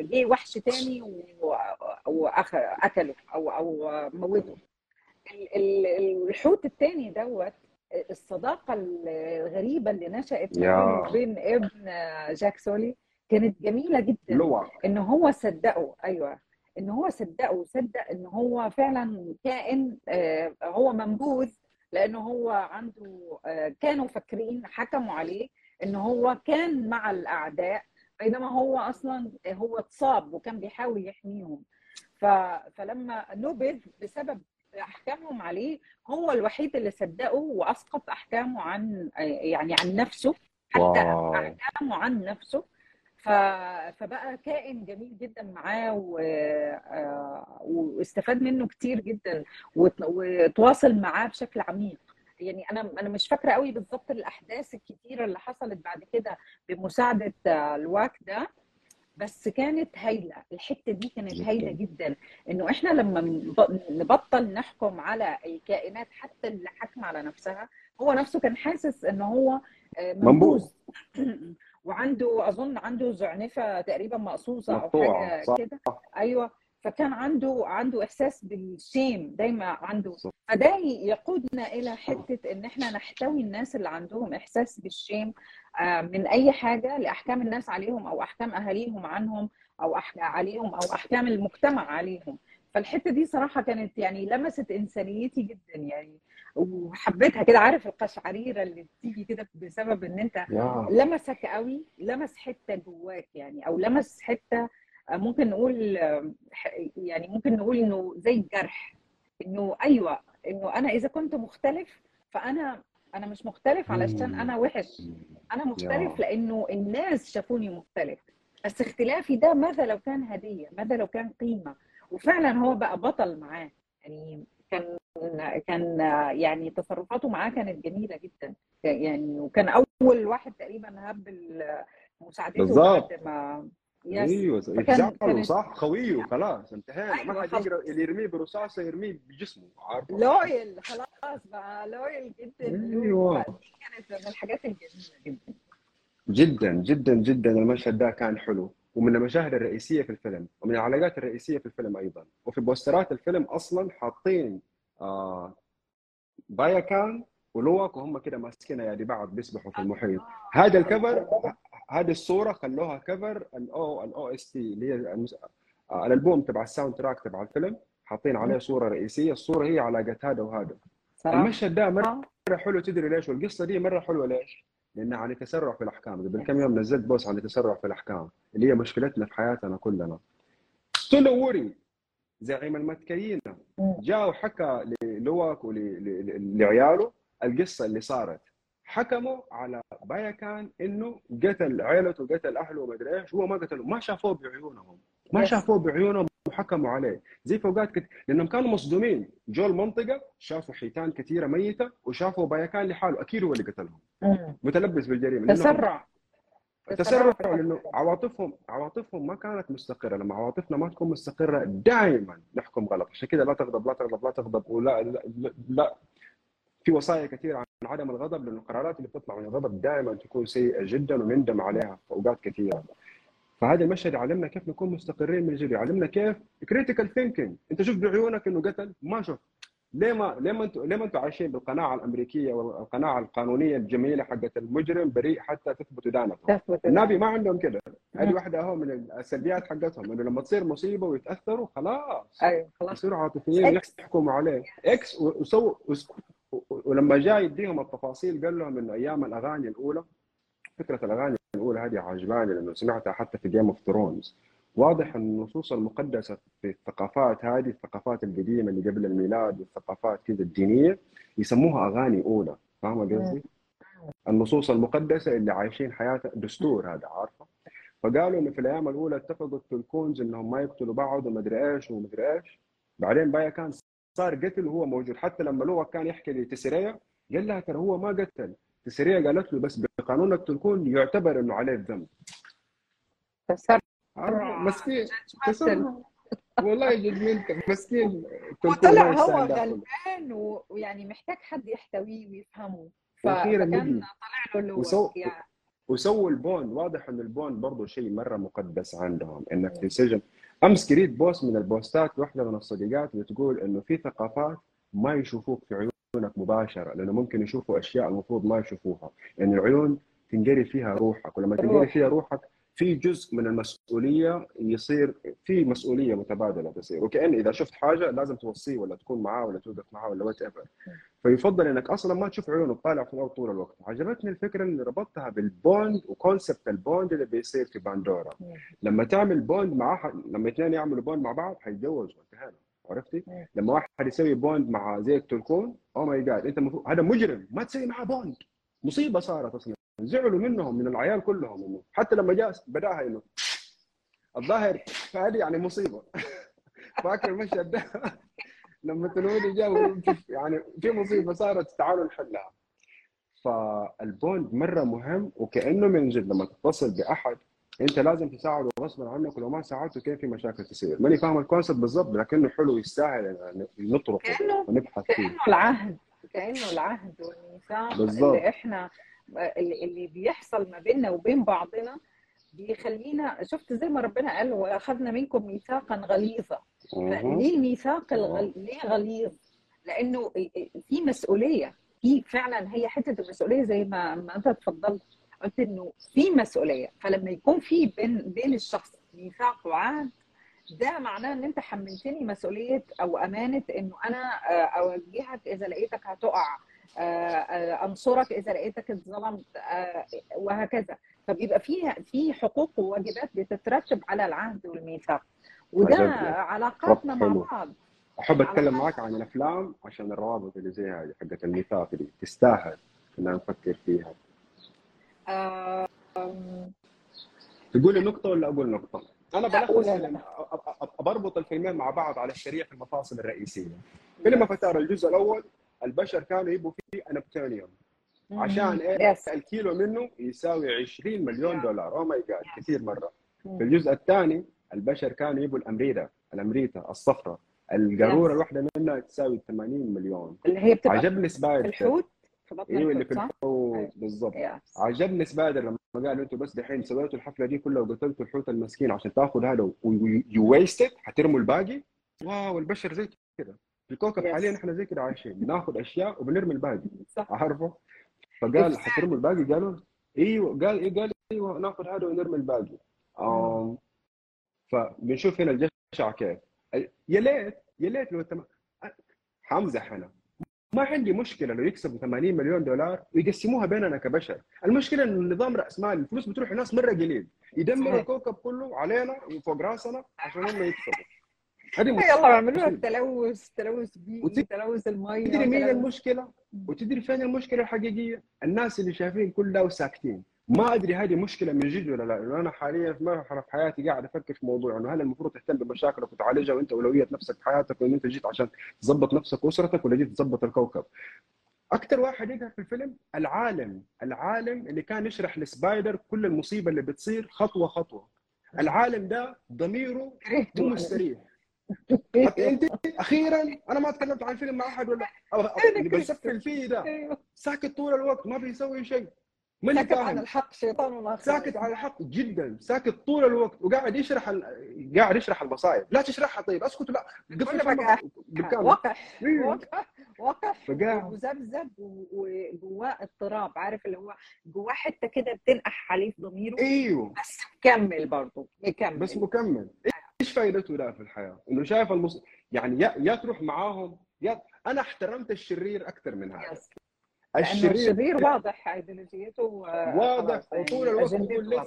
جه وحش تاني واكله أو أو موته. ال- ال- الحوت التاني دوت الصداقة الغريبة اللي. بينه وبين ابن جاك سولي كانت جميلة جدا. لوع إن هو صدقه. أيوه. إن هو صدقه. وصدق إن هو فعلا كائن آه، هو منبوذ لأنه هو عنده آه، كانوا فاكرين حكموا عليه إن هو كان مع الأعداء بينما هو أصلا هو اتصاب وكان بيحاول يحميهم. فلما نبذ بسبب أحكامهم عليه هو الوحيد اللي صدقه وأسقط أحكامه عن يعني عن نفسه. حتى واو. أحكامه عن نفسه. فبقى كائن جميل جدا معاه و... آه، واستفاد منه كتير جدا وت- وتواصل معاه بشكل عميق. يعني أنا أنا مش فاكرة قوي بالظبط الأحداث الكتيرة اللي حصلت بعد كده بمساعدة آه، الواك ده بس كانت هايلة. الحتة دي كانت هايلة جدا. إنه إحنا لما نب- نبطل نحكم على الكائنات حتى اللي حاكمة على نفسها هو نفسه كان حاسس ان هو آه، منبوذ. وعنده أظن عنده زعنفة تقريبا مقصوصة أو حاجة كده. أيوه. فكان عنده عنده إحساس بالشيم دايما عنده. فده يقودنا إلى حتة إن إحنا نحتوي الناس اللي عندهم إحساس بالشيم آه، من أي حاجة لأحكام الناس عليهم أو أحكام أهاليهم عنهم أو أح- عليهم أو أحكام المجتمع عليهم. فالحتة دي صراحة كانت يعني لمست إنسانيتي جدا يعني. وحبيتها كده عارف القشعريرة اللي بتيجي كده بسبب إن أنت لمسك قوي لمس حتة جواك يعني أو لمس حتة آه، ممكن نقول آه، يعني ممكن نقول إنه زي الجرح إنه أيوه إنه أنا إذا كنت مختلف فأنا أنا مش مختلف علشان. أنا وحش. أنا مختلف لأنه الناس شافوني مختلف. بس اختلافي ده ماذا لو كان هدية ماذا لو كان قيمة؟ وفعلا هو بقى بطل معاه. يعني كان كان يعني تصرفاته معاه كانت جميلة جدا. يعني وكان أول واحد تقريبا هب مساعدته بالظبط. ما يس. أيوه كانت صح؟ خويه خلاص انتهينا. ما أيوه حد يقرأ اللي يرميه برصاصه يرميه بجسمه عارفة؟ لويل خلاص بقى loyal جدا. أيوه. فدي كانت من الحاجات الجميلة جدا. جدا جدا جدا. المشهد ده كان حلو. ومن المشاهد الرئيسية في الفيلم ومن العلاقات الرئيسية في الفيلم أيضا. وفي بوسترات الفيلم أصلا حاطين آه باياكان ولوك وهم كده ماسكين يد بعض بيسبحوا في المحيط. هذا ال cover هذه الصورة خلوها cover ال O ال OST اللي هي المس... آه الألبوم تبع ال soundtrack تبع الفيلم. حاطين عليه صورة رئيسية الصورة هي علاقه هذا وهذا. المشهد ده مرة حلو تدري ليش؟ والقصة دي مرة حلوة ليش؟ لانها عن التسرع في الأحكام. قبل كم يوم نزلت post عن التسرع في الأحكام اللي هي مشكلتنا في حياتنا كلنا. تونواري زعيم الميتكاينا. مم. جاء وحكى للوك ولعياله القصة اللي صارت. حكموا على باياكان إنه قتل عيلته قتل أهله ومدري إيش. هو ما قتله. ما شافوه بعيونهم. ما شافوه بعيونهم. وحكموا عليه. زي في اوقات كت... لأنهم كانوا مصدومين. جو المنطقة شافوا حيتان كثيرة ميتة وشافوا بايكان لحاله. أكيد هو اللي قتلهم. متلبس بالجريمة. تسرع. تسرع لأنه عواطفهم عواطفهم ما كانت مستقرة. لما عواطفنا ما تكون مستقرة دائما نحكم غلط. عشان كذا لا تغضب لا تغضب لا تغضب ولا لا, لا, لا. في وصايا كثيرة عن عدم الغضب لأن القرارات اللي بتطلع من الغضب دائما تكون سيئة جدا ونندم عليها في اوقات كثيرة. فهذا المشهد يعلمنا كيف نكون مستقرين من جد يعلمنا كيف critical thinking انت شوف بعيونك انه قتل ما شوف. ليه ما ليه ما أنتم ليه ما أنتم عايشين بالقناعة الأمريكية والقناعة القانونية الجميلة حقت المجرم بريء حتى تثبت ادانته النبي ما عندهم كده. هذه مم. واحدة أهو من السلبيات حقتهم إنه لما تصير مصيبة ويتأثروا خلاص. أيوه خلاص. يصيروا عاطفيين يحكموا عليه. X وسووا وس- ولما جاء يديهم التفاصيل قال لهم إنه أيام الأغاني الأولى فكرة الأغاني الأولى هذه عجباني لأنه سمعتها حتى في Game of Thrones واضح إن النصوص المقدسة في الثقافات هذه الثقافات القديمة اللي قبل الميلاد والثقافات كذا الدينية يسموها أغاني أولى. فاهمه. قصدي؟ النصوص المقدسة اللي عايشين حياتها دستور هذا عارفة؟ فقالوا انه في الأيام الأولى اتفقوا التولكونز إنهم ما يقتلوا بعض ومدري إيش ومدري إيش. بعدين باياكان صار قتل وهو موجود. حتى لما لواك كان يحكي لتسيريا قال لها ترى هو ما قتل. تسريا قالت له بس بقانون التلكون يعتبر إنه عليه الذنب تسرع؟ مسكين. تسرع. والله جدمنت مسكين. وطلع هو. غلبان ويعني محتاج حد يحتويه ويفهمه. ف- وأخيرا فكان نجي طلع له وسو يعني وسووا البوند واضح إن البوند برضه شيء مرة مقدس عندهم. إنك في سجن أمس قريت بوست من البوستات واحدة من الصديقات بتقول إنه في ثقافات ما يشوفوك في عيونك مباشرة لأنه ممكن يشوفوا أشياء المفروض ما يشوفوها. يعني العيون تنقري فيها روحك ولما تنقري روح. فيها روحك في جزء من المسؤولية يصير في مسؤولية متبادلة تصير. وكأن إذا شفت حاجة لازم توصيه ولا تكون معاه ولا توقف معاه ولا whatever فيفضل إنك أصلا ما تشوف عيونه تطالع في الأرض طول الوقت. عجبتني الفكرة اللي ربطتها بال bond و concept ال bond اللي بيصير في باندورا لما تعمل bond مع لما اثنين يعملوا bond مع بعض حيتجوزوا انتهينا. عرفتي؟ لما واحد يسوي bond مع زي التلكون oh my god انت مفروض هذا مجرم ما تسوي معاه bond مصيبة صارت أصلا. زعلوا منهم من العيال كلهم. إنه حتى لما جاء بداها إنه الظاهر فهذه يعني مصيبة. فاكر المشهد ده؟ لما تنودي جاء يعني في مصيبة صارت تعالوا نحلها. فال bond مرة مهم وكأنه من جد لما تتصل بأحد انت لازم تساعده غصبا عنك ولو ما ساعدته كيف في مشاكل تصير؟ ماني فاهم ال concept بالضبط لكنه حلو يستاهل نطرقه كأنه ونبحث فيه. كأنه العهد كأنه العهد والميثاق بالظبط. اللي إحنا اللي بيحصل ما بيننا وبين بعضنا بيخلينا شفت زي ما ربنا قال وأخذنا منكم ميثاقا غليظا. فليه الميثاق الغل... ليه غليظ؟ لأنه في مسؤولية. في فعلا هي حتة المسؤولية زي ما ما أنت اتفضلت قلت إنه في مسؤولية. فلما يكون في بين بين الشخص ميثاق وعهد ده معناه إن أنت حملتني مسؤولية أو أمانة إنه أنا آه، أوجهك إذا لقيتك هتقع آه، آه، أنصرك إذا لقيتك اتظلمت وهكذا. فبيبقى في في حقوق وواجبات بتترتب على العهد والميثاق. وده. علاقاتنا مع. بعض. أحب أتكلم معك عن الأفلام عشان الروابط اللي زي هذه حقت الميثاق دي تستاهل إن نفكر فيها. تقولي نقطة ولا أقول نقطة؟ أنا لا، بلخص قول أنا. أ- بربط الفيلمين مع بعض على الشريحه المفاصل الرئيسية فيلم افاتار الجزء الأول البشر كانوا يبوا فيه unobtanium عشان إيه؟ yes الكيلو منه يساوي 20 مليون Yeah. دولار oh my god كثير مرة. في الجزء الثاني البشر كانوا يبوا الامريتا الامريتا الصفراء القارورة Yes. الواحدة منها تساوي 80 مليون اللي هي بتبقى عجبني في سبايدر الحوت في بطن أيوه. اللي في الحوت yes عجبني سبايدر لما قال أنتوا بس دحين سويتوا الحفلة دي كلها وقتلتوا الحوت المسكين عشان تاخذ هذا و you wasted حترموا الباقي؟ wow البشر زي كده. في الكوكب. حاليا إحنا زي كده عايشين. بناخذ أشياء وبنرمي الباقي. صح. عارفه فقال. حترموا الباقي؟ قالوا إيوه. قال إيه؟ قال إيوه ناخذ هذا ونرمي الباقي. آم فبنشوف هنا الجشع كيف. يا ليت يا ليت لو تم... حمزح أنا ما عندي مشكلة لو يكسبوا 80 مليون دولار ويقسموها بيننا كبشر، المشكلة انه النظام رأس مال الفلوس بتروح لناس مرة قليل يدمروا. الكوكب كله علينا وفوق رأسنا عشان هم يكسبوا. هذه يلا اعملوا مصيبة. التلوث تلوث بيئي تلوث المية تدري مين تلوث- المشكلة؟ وتدري فين المشكلة الحقيقية؟ الناس اللي شايفين كل ده وساكتين. ما أدري هذه مشكلة من جد ولا لا، لأنه أنا حاليا في مرحلة في حياتي قاعد أفكر في موضوع إنه هل المفروض تهتم بمشاكلك وتعالجها وأنت أولوية نفسك في حياتك وإن أنت جيت عشان تظبط نفسك وأسرتك ولا جيت تظبط الكوكب؟ أكثر واحد يقهر في الفيلم العالم، العالم اللي كان يشرح لسبايدر كل المصيبة اللي بتصير خطوة خطوة. العالم ده ضميره مو. مستريح أنت أخيرا أنا ما تكلمت عن الفيلم مع أحد ولا اللي بسفل فيه ده أيوه ساكت طول الوقت ما بيسوي شيء ماني ساكت عن فاهم الحق شيطان وما ساكت على الحق جدا ساكت طول الوقت وقاعد يشرح ال... قاعد يشرح المصايب. لا تشرحها طيب. اسكت لا قفل وقح. وقح وقح. ومذبذب وجواه اضطراب عارف اللي هو جواه حتة كده بتنقح عليه في ضميره. أيوه. بس مكمل برضه. مكمل بس مكمل. إيش فائدته ده في الحياة؟ إنه شايف المص... يعني يا, يا تروح معاهم يا أنا احترمت الشرير أكثر من هذا. الشرير الشرير واضح إيديولوجيته و- واضح. يعني وطول الوقت يقول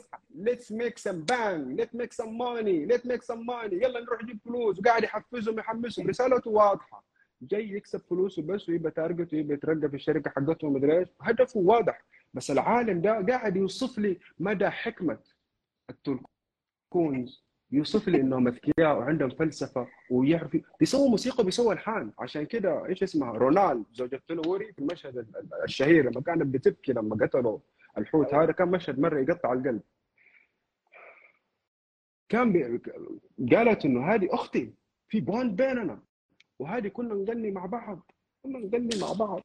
let's make some bang let's make some money let's make some money يلا نروح نجيب فلوس. وقاعد يحفزهم يحمسهم. رسالته واضحة. جاي يكسب فلوسه بس ويبقى target ويبقى يترقى في الشركة حقته ومدري إيش. هدفه واضح. بس العالم ده قاعد يوصف لي مدى حكمة ال Tulkuns يوصف لي إنهم أذكياء وعندهم فلسفة ويعرف بيسووا موسيقى بيسووا ألحان. عشان كده إيش اسمها؟ رونال زوجة لوري في المشهد ال- ال- الشهير لما كانت بتبكي لما قتلوا الحوت هذا كان مشهد مرة يقطع القلب. كان بي... قالت إنه هذه أختي في بوند بيننا وهذه كنا نغني مع بعض كنا نغني مع بعض.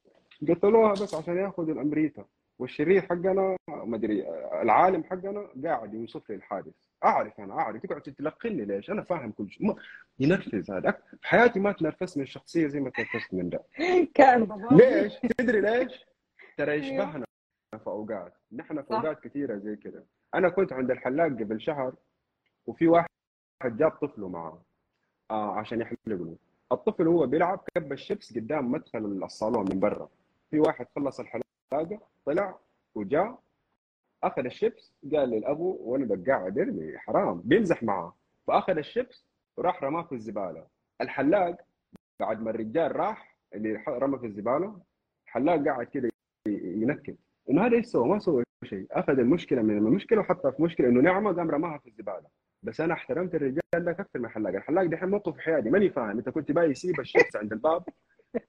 قتلوها بس عشان يأخذوا الأمريكا. والشرير حقنا ما أدري العالم حقنا قاعد يوصف لي الحادث. أعرف أنا أعرف. تقعد تلقني ليش؟ أنا فاهم كل شيء. ما... ينرفز هذا. في حياتي ما تنرفزت من الشخصية زي ما تنرفزت من ده. كان ليش؟ تدري ليش؟ ترى أيوه. يشبهنا في أوقات، نحن في. أوقات كثيرة زي كذا، أنا كنت عند الحلاق قبل شهر وفي واحد جاب طفله معاه آه عشان يحلق له، الطفل وهو بيلعب كب الشيبس قدام مدخل الصالون من برا، في واحد خلص الحلاقة طلع وجاء اخذ الشيبس قال للأبو وأنا قاعد ارمي حرام بيمزح معاه، فأخذ الشيبس وراح رماه في الزبالة، الحلاق بعد ما الرجال راح اللي رمى في الزبالة الحلاق قاعد كده ينكد إنه هذا إيش سوى؟ ما سوى شيء. أخذ المشكلة من المشكلة وحطها في مشكلة إنه نعمة قام رماها في الزبالة. بس أنا احترمت الرجال ده أكثر من الحلاق، الحلاق دحين موقف حيادي ماني فاهم. أنت كنت باي يسيب الشخص عند الباب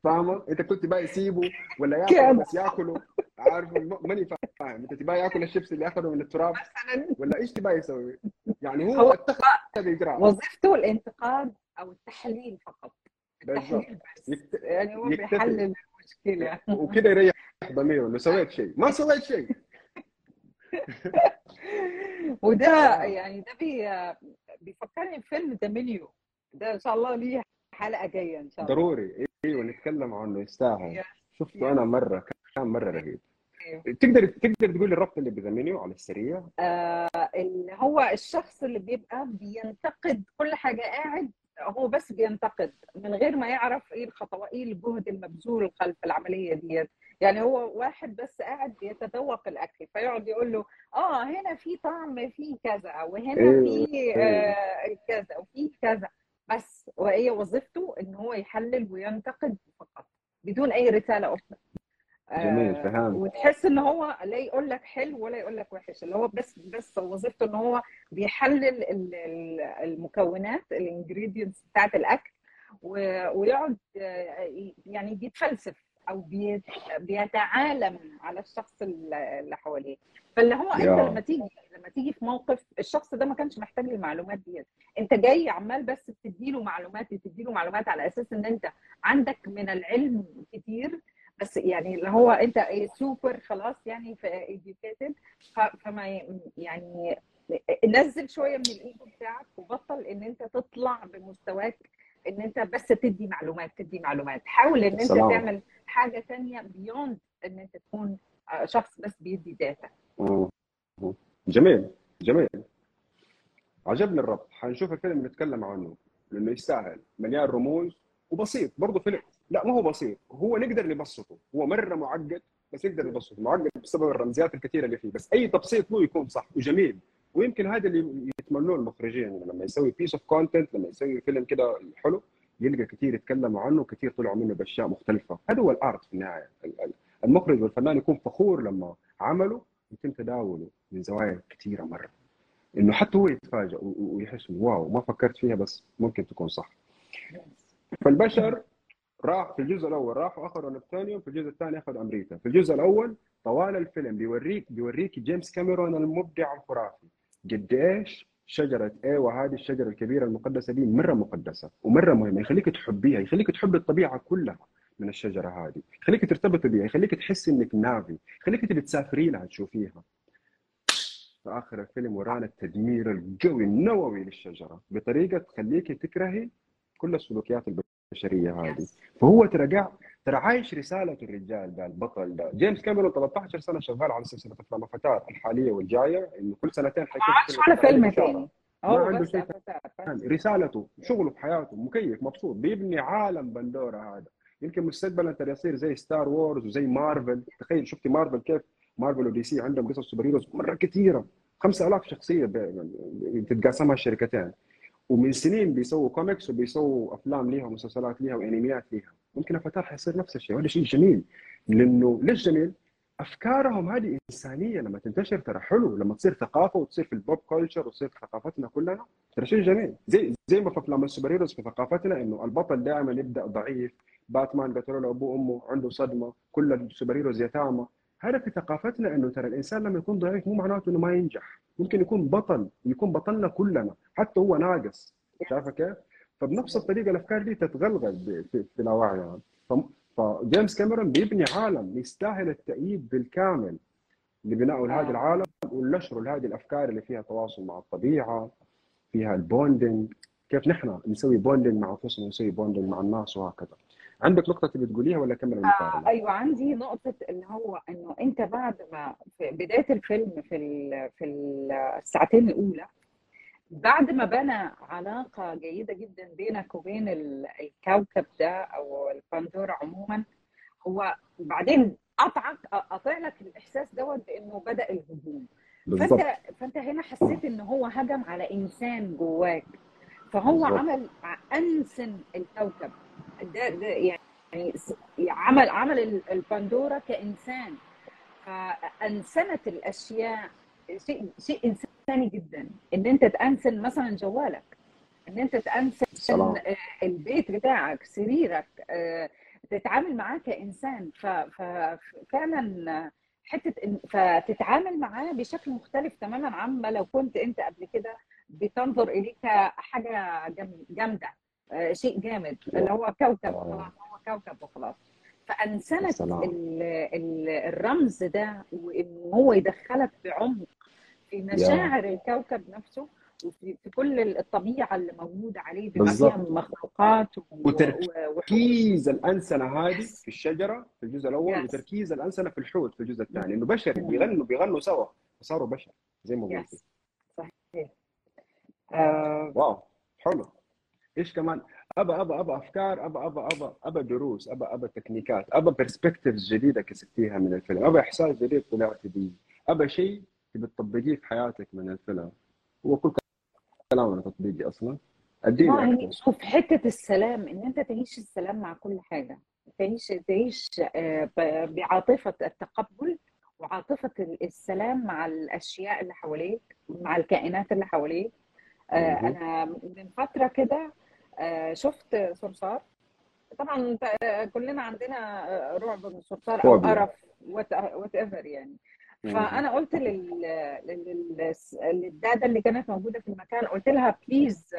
فاهمة؟ انت كنت باي يسيبه ولا ياكل. بس ياكله. عارف؟ ماني فاهم. انت تبغى ياكل الشيبس اللي اخذه من التراب مثلا. ولا إيش تبغى يسوي؟ يعني هو هو اتخذ اجراء وظيفته الانتقاد أو التحليل فقط. بالضبط. التحليل بس. يكت- يعني هو. بيحلل المشكلة. وكده يريح ضميره. انه سويت شيء. ما سويت شيء. وده يعني ده بي بيفكرني بفيلم The Menu ده إن شاء الله ليه حلقة جاية إن شاء الله. ضروري. إيوه نتكلم عنه يستاهل. شفته أنا مرة كان مرة رهيب. أيوه. تقدر تقدر تقول الربط اللي بذا على السريع؟ آه اللي هو الشخص اللي بيبقى بينتقد كل حاجة قاعد هو بس بينتقد من غير ما يعرف إيه الخطوات إيه الجهد المبذول خلف العملية ديت. يعني هو واحد بس قاعد بيتذوق الأكل فيقعد يقول له آه هنا في طعم في كذا وهنا أيوه، في آه كذا وفي كذا. بس وهي وظيفته إن هو يحلل وينتقد فقط بدون أي رسالة أخرى جميل، آه، فهمت. وتحس إن هو لا يقول لك حلو ولا يقول لك وحش اللي هو بس بس وظيفته إن هو بيحلل ال- ال- المكونات ال ingredients بتاعت الأكل ويقعد آه، يعني بيتفلسف أو بي- بيتعالم على الشخص اللي حواليه فاللي هو أنت. لما تيجي لما تيجي في موقف الشخص ده ما كانش محتاج المعلومات ديت أنت جاي عمال بس بتديله معلومات بتديله معلومات على أساس إن أنت عندك من العلم كتير بس يعني اللي هو أنت سوبر خلاص يعني ف- فما يعني نزل شوية من الإيجو بتاعك وبطل إن أنت تطلع بمستواك إن أنت بس تدي معلومات تدي معلومات. حاول إن أنت سلام. تعمل حاجة تانية beyond إن أنت تكون آه، شخص بس بيدي data. جميل جميل. عجبني الربط. حنشوف الفيلم نتكلم عنه لأنه يستاهل. مليان رموز وبسيط. برضه فيلم لا ما هو بسيط. هو نقدر نبسطه. هو مرة معقد بس نقدر نبسطه معقد بسبب الرمزيات الكثيرة اللي فيه. بس أي تبسيط له يكون صح وجميل. ويمكن هذا اللي يتمنوه المخرجين يعني لما يسوي piece of content لما يسوي فيلم كده حلو يلقى كثير يتكلموا عنه وكثير طلعوا منه بأشياء مختلفة. هذا هو ال art في النهاية. ال- ال- المخرج والفنان يكون فخور لما عمله يتم تداوله من زوايا كثيره مرة. إنه حتى هو يتفاجئ ويحس واو ما فكرت فيها بس ممكن تكون صح. فالبشر راح في الجزء الأول راحوا أخذوا نبتونيوم في الجزء الثاني أخذوا أمريكا. في الجزء الأول طوال الفيلم بيوريك بيوريك جيمس كاميرون المبدع الخرافي. قد إيش شجرة أيوه هذه الشجرة الكبيرة المقدسة دي مرة مقدسة ومرة مهمة يخليك تحبيها يخليك تحب الطبيعة كلها من الشجرة هذه يخليك ترتبط بها يخليك تحس إنك نافي يخليك تبي تسافري لها تشوفيها. في آخر الفيلم ورانا التدمير القوي النووي للشجرة بطريقة تخليك تكرهي كل السلوكيات البشرية هذه. فهو ترى قاعد ترى عايش رسالة الرجال ده البطل ده جيمس كاميرون 13 سنة شغال على سلسلة أفلام افاتار الحالية والجاية إنه كل سنتين حيكون عادش فيلم. تاني ما عنده شيء. يعني رسالته شغله في حياته مكيف مبسوط بيبني عالم بندورا هذا. يمكن مستقبلا ترى يصير زي Star Wars وزي مارفل تخيل شفتي مارفل كيف؟ Marvel و DC عندهم قصص superheroes مرة كثيرة. 5000 شخصية ب- تتقاسمها الشركتين. ومن سنين بيسووا كوميكس وبيسووا أفلام ليها ومسلسلات ليها وأنميات ليها. ممكن افاتار حيصير نفس الشيء. وهذا شيء جميل لأنه ليش جميل؟ أفكارهم هذه إنسانية. لما تنتشر ترى حلو لما تصير ثقافة وتصير في ال pop culture وتصير في ثقافتنا كلنا ترى شيء جميل. زي زي ما في افلام ال superheroes في ثقافتنا إنه البطل دائما يبدأ ضعيف. باتمان قتلوا له أبوه وأمه عنده صدمة كل ال superheroes يتامى. هذا في ثقافتنا إنه ترى الإنسان لما يكون ضعيف مو معناته إنه ما ينجح. ممكن يكون بطل يكون بطلنا كلنا حتى هو ناقص. شايفة كيف؟ فبنفس الطريقة الأفكار دي تتغلغل في, ف- فجيمس كاميرون بيبني عالم يستاهل التأييد بالكامل لبنائه لهذا آه. العالم ونشره لهذه الأفكار اللي فيها تواصل مع الطبيعة فيها ال bonding كيف نحن نسوي bonding مع أنفسنا ونسوي bonding مع الناس وهكذا عندك نقطة تبي تقوليها ولا كمل آه؟ أيوه عندي نقطة اللي هو إنه أنت بعد ما في بداية الفيلم في ال في الساعتين الأولى بعد ما بنى علاقة جيدة جدا بينك وبين ال- الكوكب ده أو الباندورا عموما هو بعدين قطعك قطع لك الإحساس دوت بإنه بدأ الهجوم. بالضبط فأنت فأنت هنا حسيت ان هو هجم على إنسان جواك. فهو بالضبط عمل أنسن الكوكب. ده, ده يعني عمل عمل ال- البندورة كإنسان. فأنسنت الأشياء شيء شيء إنساني جدا. إن أنت تانسن مثلا جوالك إن أنت تانسن سلام. آه، البيت بتاعك سريرك آه، تتعامل معاه كإنسان. ففعلا حتة فتتعامل معاه بشكل مختلف تماما عما لو كنت أنت قبل كده بتنظر إليه كحاجة جام- جامدة آه، شيء جامد اللي هو كوكب هو كوكب وخلاص. فأنسنت سلام ال- ال- الرمز ده وإن هو يدخلك بعمق في مشاعر الكوكب نفسه وفي في كل الطبيعة اللي موجوده عليه بما فيها من مخلوقات و- وتركيز الأنسنة هذه في الشجرة في الجزء الأول يس وتركيز الأنسنة في الحوت في الجزء الثاني إنه بشر بيغنوا بيغنوا سوا فصاروا بشر زي ما قلتي yes صحيح. آه. wow حلو. إيش كمان؟ ابى ابى ابى أفكار ابى ابى ابى ابى دروس ابى ابى تكنيكات ابى perspectives جديدة كسبتيها من الفيلم ابى إحساس جديد طلعتي بيه ابى شيء تبي تطبقيه في حياتك من الفيلم. هو كل كلامنا تطبيقي أصلا. أديني شوف حتة السلام إن أنت تعيش السلام مع كل حاجة. تعيش تعيش آه، بعاطفة التقبل وعاطفة السلام مع الأشياء اللي حواليك مع الكائنات اللي حواليك. آه،. أنا من فترة كده شفت صرصار؟ طبعا آه، كلنا عندنا آه، رعب من الصرصار أو قرف whatever يعني. فأنا قلت لل... لل... للدادة اللي كانت موجودة في المكان قلت لها please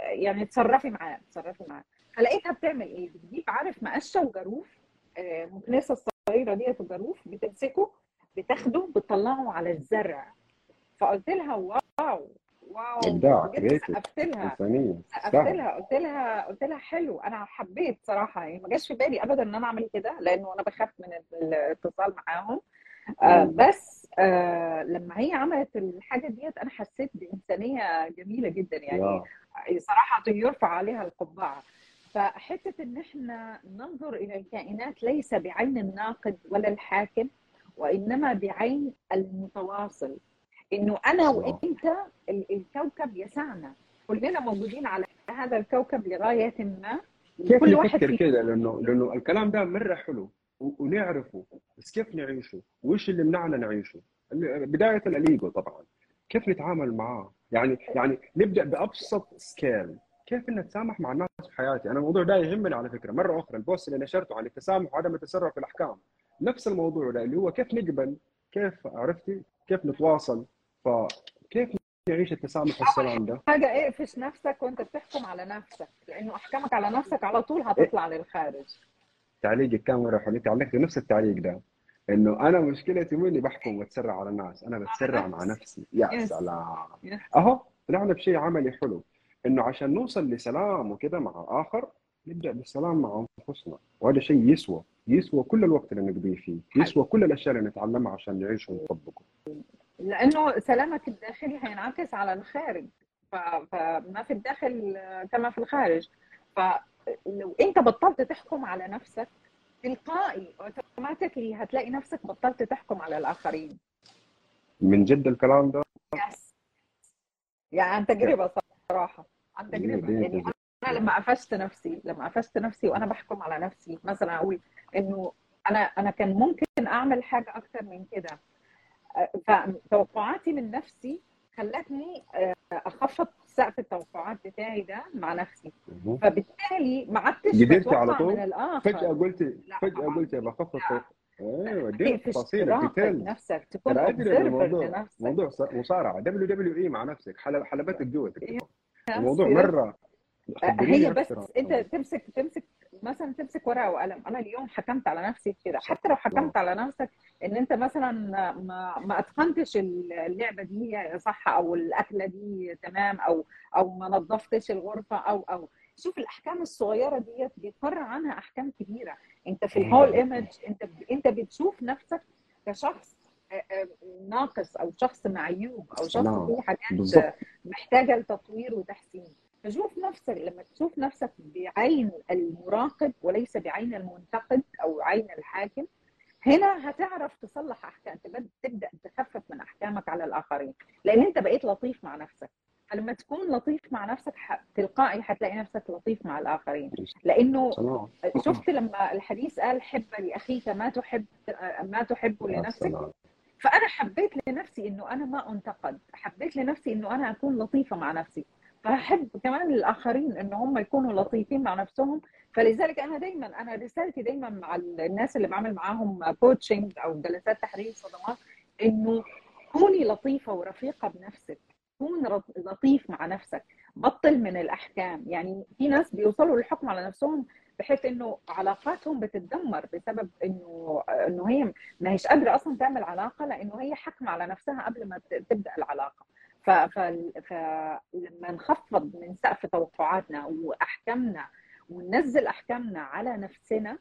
يعني تصرفي معاه تصرفي معاه فلقيتها بتعمل إيه؟ بتجيب عارف مقشة وجاروف آه، مكنسة الصغيره ديت وجاروف بتمسكه بتاخده بتطلعه على الزرع. فقلت لها wow! wow ابداع وجيت creative سقفت لها إنسانية سقفت تستاهل لها قلت لها قلت لها حلو أنا حبيت صراحة يعني ما جاش في بالي ابدا إن أنا أعمل كده لأنه أنا بخاف من الاتصال معاهم. آه. بس آه لما هي عملت الحاجة ديت أنا حسيت بإنسانية جميلة جدا يعني صراحة يرفع عليها القبعة. فحتة إن إحنا ننظر إلى الكائنات ليس بعين الناقد ولا الحاكم وإنما بعين المتواصل. إنه أنا وأنت ال- الكوكب يسعنا. كلنا موجودين على هذا الكوكب لغاية ما. كيف وكل واحد نفكر كده؟ لأنه لأنه الكلام ده مرة حلو ونعرفه. بس كيف نعيشه؟ وإيش اللي منعنا نعيشه؟ بداية الايجو طبعا. كيف نتعامل معاه؟ يعني يعني نبدأ بأبسط skill كيف ان نتسامح مع الناس في حياتي؟ أنا الموضوع ده يهمني على فكرة. مرة أخرى ال post اللي نشرته عن التسامح وعدم التسرع في الأحكام. نفس الموضوع ده اللي هو كيف نقبل؟ كيف عرفتي؟ كيف نتواصل؟ فكيف نعيش التسامح والسلام ده؟ حاجة اقفش نفسك وانت بتحكم على نفسك لأنه أحكامك على نفسك على طول هتطلع للخارج. تعليقك كان مره حلو انت علقت نفس التعليق ده إنه أنا مشكلتي مو اني بحكم واتسرع على الناس؟ أنا بتسرع مع نفسي. يا يس سلام. يس أهو طلعنا بشيء عملي حلو إنه عشان نوصل لسلام وكده مع الآخر نبدأ بالسلام مع أنفسنا. وهذا شيء يسوى يسوى كل الوقت اللي نقضيه فيه يسوى كل الأشياء اللي نتعلمها عشان نعيش ونطبقه. لأنه سلامك الداخلي هينعكس على الخارج. فما في الداخل كما في الخارج. فلو أنت بطلت تحكم على نفسك تلقائي automatically هتلاقي نفسك بطلت تحكم على الآخرين. من جد الكلام ده؟ yes يعني عن تجربة صراحة. عن تجربة. يعني. أنا لما قفشت نفسي لما قفشت نفسي وأنا بحكم على نفسي مثلا أقول إنه أنا أنا كان ممكن أعمل حاجة أكتر من كده. فتوقعاتي من نفسي خلتني آه، أخفض سقف التوقعات بتاعي ده مع نفسي. فبالتالي ما عدتش قدرتي على طول؟ من الآخر. فجأة قلتي لا فجأة قلتي بخفض. أيوه تقفش تفاصيل ال details نفسك تكون ترى ادري الموضوع موضوع مصارعة. WWE مع نفسك حلب حلبتك yes الموضوع مرة هي بس أنت تمسك تمسك مثلا تمسك ورقة وقلم. أنا اليوم حكمت على نفسي كده. حتى لو حكمت على نفسك إن أنت مثلا ما ما أتقنتش اللعبة دي صح أو الأكلة دي تمام أو أو ما نظفتش الغرفة أو أو. شوف الأحكام الصغيرة ديت بيتفرع عنها أحكام كبيرة. أنت في الهول ايمج أنت أنت بتشوف نفسك كشخص ناقص أو شخص معيوب أو شخص. فيه حاجات. محتاجة لتطوير وتحسين. فشوف نفسك لما تشوف نفسك بعين المراقب وليس بعين المنتقد أو عين الحاكم هنا هتعرف تصلح أحكام تبد- تبدأ تخفف من أحكامك على الآخرين. لأن أنت بقيت لطيف مع نفسك. فلما تكون لطيف مع نفسك تلقائي حتلاقي نفسك لطيف مع الآخرين. لأنه شفت لما الحديث قال حب لأخيك ما تحب ما تحبه لنفسك. فأنا حبيت لنفسي إنه أنا ما أنتقد. حبيت لنفسي إنه أنا أكون لطيفة مع نفسي. فأحب كمان الآخرين إن هم يكونوا لطيفين مع نفسهم. فلذلك أنا دايما أنا رسالتي دايما مع الناس اللي بعمل معاهم كوتشنج أو جلسات تحرير صدمات إنه كوني لطيفة ورفيقة بنفسك كون لطيف مع نفسك بطل من الأحكام. يعني في ناس بيوصلوا للحكم على نفسهم بحيث إنه علاقاتهم بتتدمر بسبب إنه إنه هي ما هيش قادرة أصلا تعمل علاقة لأنه هي حكمه على نفسها قبل ما تبدأ العلاقة. فلما نخفض من سقف توقعاتنا وأحكامنا وننزل أحكامنا على نفسنا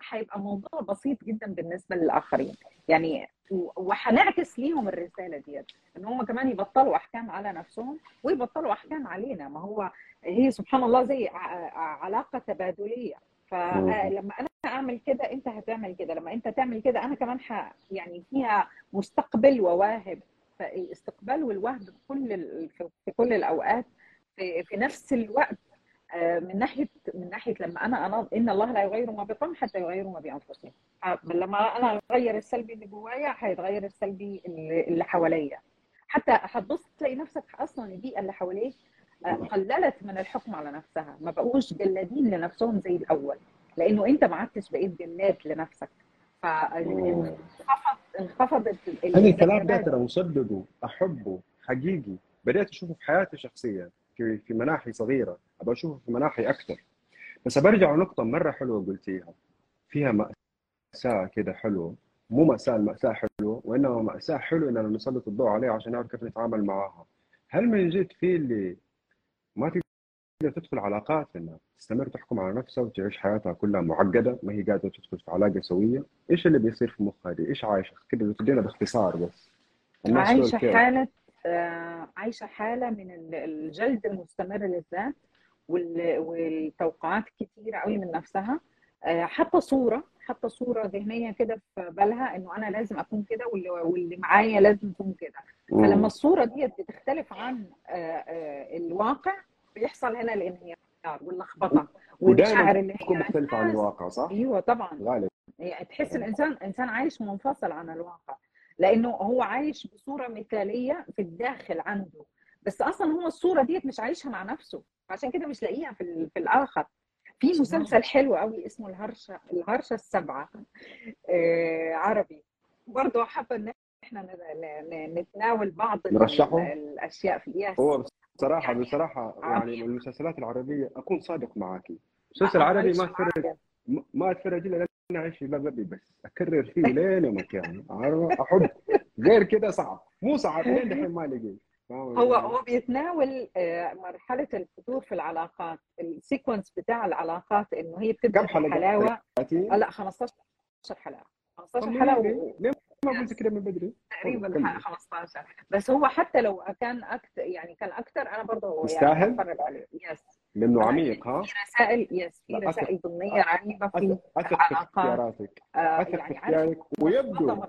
حيبقى موضوع بسيط جدا بالنسبة للآخرين. يعني و- وحنعكس ليهم الرسالة ديت إن هم كمان يبطلوا أحكام على نفسهم ويبطلوا أحكام علينا. ما هو هي سبحان الله زي علاقة تبادلية. فلما أنا أعمل كده أنت هتعمل كده لما أنت تعمل كده أنا كمان ح... يعني فيها مستقبل وواهب. فالاستقبال والوهب في كل. في كل الأوقات في, في نفس الوقت. آه، من ناحية من ناحية لما أنا أنا إن الله لا يغير ما بقوم حتى يغيروا ما بانفسهم آه، لما أنا أغير السلبي اللي جوايا هيتغير السلبي اللي, اللي حواليا. حتى هتبص تلاقي نفسك أصلا البيئة اللي حواليك آه، قللت من الحكم على نفسها. ما بقوش جلادين لنفسهم زي الأول. لأنه أنت ما عدتش بقيت جلاد لنفسك. فانخفض انخفضت الكلام ده. ترى مصدقه احبه حقيقي. بديت أشوفه في حياتي شخصيا في في مناحي صغيرة. أبغى أشوفه في مناحي أكثر. بس برجع لنقطة مرة حلوة قلتيها. فيها مأساة كده حلوة. مو مأساة المأساة حلوة وإنما مأساة حلوة إننا نسلط الضوء عليها عشان نعرف كيف نتعامل معاها هل من جد في اللي ما تقدر تدخل علاقات إنها تستمر تحكم على نفسها وتعيش حياتها كلها معقدة ما هي قادرة تدخل في علاقة سوية. إيش اللي بيصير في مخها دي؟ إيش عايشة؟ كده تدينا باختصار بس. عايشة؟ حالة آه، عايشة حالة من ال- الجلد المستمر للذات وال- والتوقعات كتيرة قوي من نفسها. آه، حتى صورة حتى صورة ذهنية كده في بالها إنه أنا لازم أكون كده واللي, واللي معايا لازم يكون كده. فلما. الصورة دي بتختلف عن آه، الواقع بيحصل هنا الانهيار واللخبطة والمشاعر اللي تكون هي مختلفة عن الواقع صح؟ أيوه طبعا. غالبا يعني تحس الإنسان إنسان عايش منفصل عن الواقع لأنه هو عايش بصورة مثالية في الداخل عنده. بس أصلا هو الصورة ديت مش عايشها مع نفسه عشان كده مش لاقيها في في الآخر. في مسلسل حلو قوي اسمه الهرشة الهرشة السبعة آه عربي. برضه حابة إن إحنا نتناول بعض نرشحه؟ الأشياء في هو بصراحة يعني بصراحة. يعني المسلسلات العربية أكون صادق معاكي المسلسل العربي ما أتفرج ما أتفرج إلا لأن أعيش في بابي بس. أكرر فيه لين عارفه أحب. غير كده صعب. مو صعب. لين دحين ما لقيت؟ هو هو بيتناول آه، مرحلة الفتور في العلاقات. ال sequence بتاع العلاقات إنه هي بتبدأ كم حلقة؟ بحلاوة. 30 آه، لا 15 حلقة. 15 طب حلقة ليه؟ ما قلت كده من بدري؟ تقريبا كمل. ح- 15 بس هو حتى لو كان أكثر يعني كان أكثر أنا برضه يعني يستاهل؟ عليه. yes لأنه عميق ها؟ في رسائل يس في رسائل ضمنية رهيبة في أثق في اختياراتك. آه، أثق في يعني اختيارك ويبدو.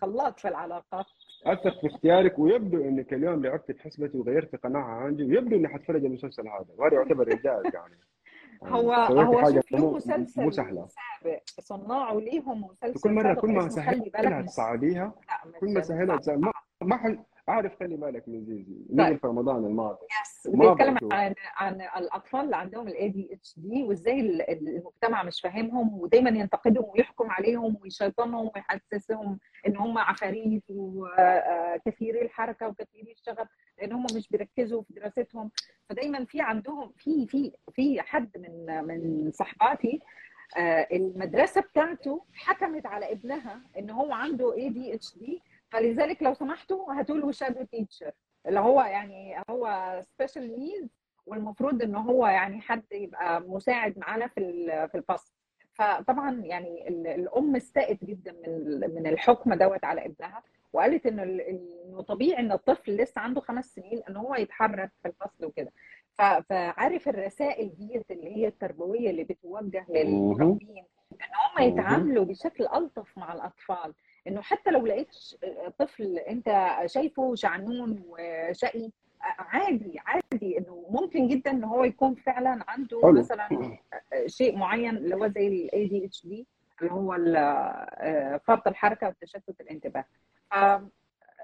خلاط في العلاقات. اثق في اختيارك ويبدو إنك اليوم لعبت بحسبتي وغيرت قناعة عندي ويبدو إني حتفرج المسلسل هذا. وهذا يعتبر إنجاز يعني. هو سويتي هو حاجة له مو مسلسل مو سهلة. سابق؟ صناعه ليهم مسلسل كل مرة كل ما سهلها مش كل ما سهلها ما حل... أعرف خلي بالك من زيزي طيب. في رمضان الماضي yes بشوف. عن عن الأطفال اللي عندهم ال ADHD وإزاي ال- المجتمع مش فاهمهم ودايما ينتقدهم ويحكم عليهم ويشيطنهم ويحسسهم إن هم عفاريت وكثيري الحركة وكثيري الشغف لأن هم مش بيركزوا في دراستهم فدايما في عندهم في في في حد من من صحباتي آه، المدرسة بتاعته حكمت على ابنها إن هو عنده ADHD فلذلك لو سمحتوا هاتوا له shadow teacher اللي هو يعني هو special needs والمفروض إن هو يعني حد يبقى مساعد معانا في في الفصل. فطبعا يعني ال- الأم استاءت جدا من من الحكم دوت على ابنها وقالت إن ال- إنه طبيعي إن الطفل لسه عنده خمس سنين إن هو يتحرك في الفصل وكده. فعارف الرسائل ديت اللي هي التربوية اللي بتوجه للمربين إن هم. يتعاملوا بشكل ألطف مع الأطفال. إنه حتى لو لقيت طفل أنت شايفه شعنون وشقي عادي عادي إنه ممكن جدا إن هو يكون فعلا عنده حلو. مثلا شيء معين اللي هو زي ال ADHD اللي هو ال- آه، فرط الحركة وتشتت الانتباه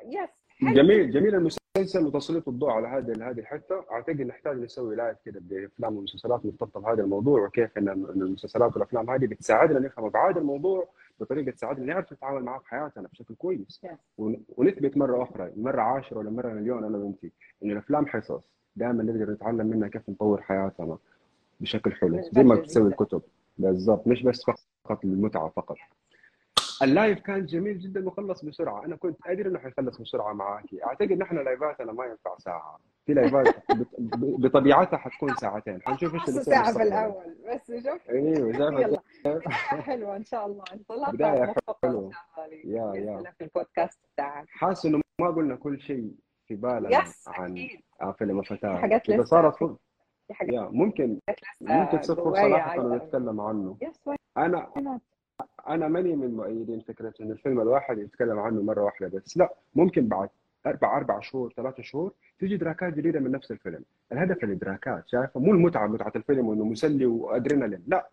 yes حلو. جميل جميل المسلسل وتسليط الضوء على هذه هذه الحتة أعتقد نحتاج نسوي live كده بأفلام ومسلسلات مرتبطه بهذا الموضوع وكيف إن المسلسلات والأفلام هذه بتساعدنا نفهم أبعاد الموضوع بطريقة تساعدنا نعرف نتعامل معاه في حياتنا بشكل كويس. ونثبت مرة أخرى مرة عاشرة ولا مرة مليون أنا وانت ان الأفلام حصص. دائما نقدر نتعلم منها كيف نطور حياتنا بشكل حلو زي ما بتسوي. الكتب. بالضبط. مش بس فقط للمتعة فقط. ال live كان جميل جدا وخلص بسرعة. أنا كنت أدري إنه حيخلص بسرعة معاكي. أعتقد نحن live اتنا ما ينفع ساعة. في live ات بط- بطبيعتها حتكون ساعتين. حنشوف إيش اللي ساعة في. الأول بس شوف. أيوه زي بدايه حلوة إن شاء الله. شاء الله ليك يا- يا. في البودكاست بتاعك. حاسس إنه ما قلنا كل شيء في بالنا يس عن فيلم في فتاة حاجات لسه. صارت فرصه في حاجات ممكن. ممكن تصير فرصة لاحقا ونتكلم عنه. أنا أنا ماني من مؤيدين فكرة إن الفيلم الواحد يتكلم عنه مرة واحدة بس لا ممكن بعد أربع أربع شهور ثلاثة شهور تيجي ادراكات جديدة من نفس الفيلم الهدف الادراكات شايفة مو المتعة متعة الفيلم وإنه مسلي وأدرينالين لا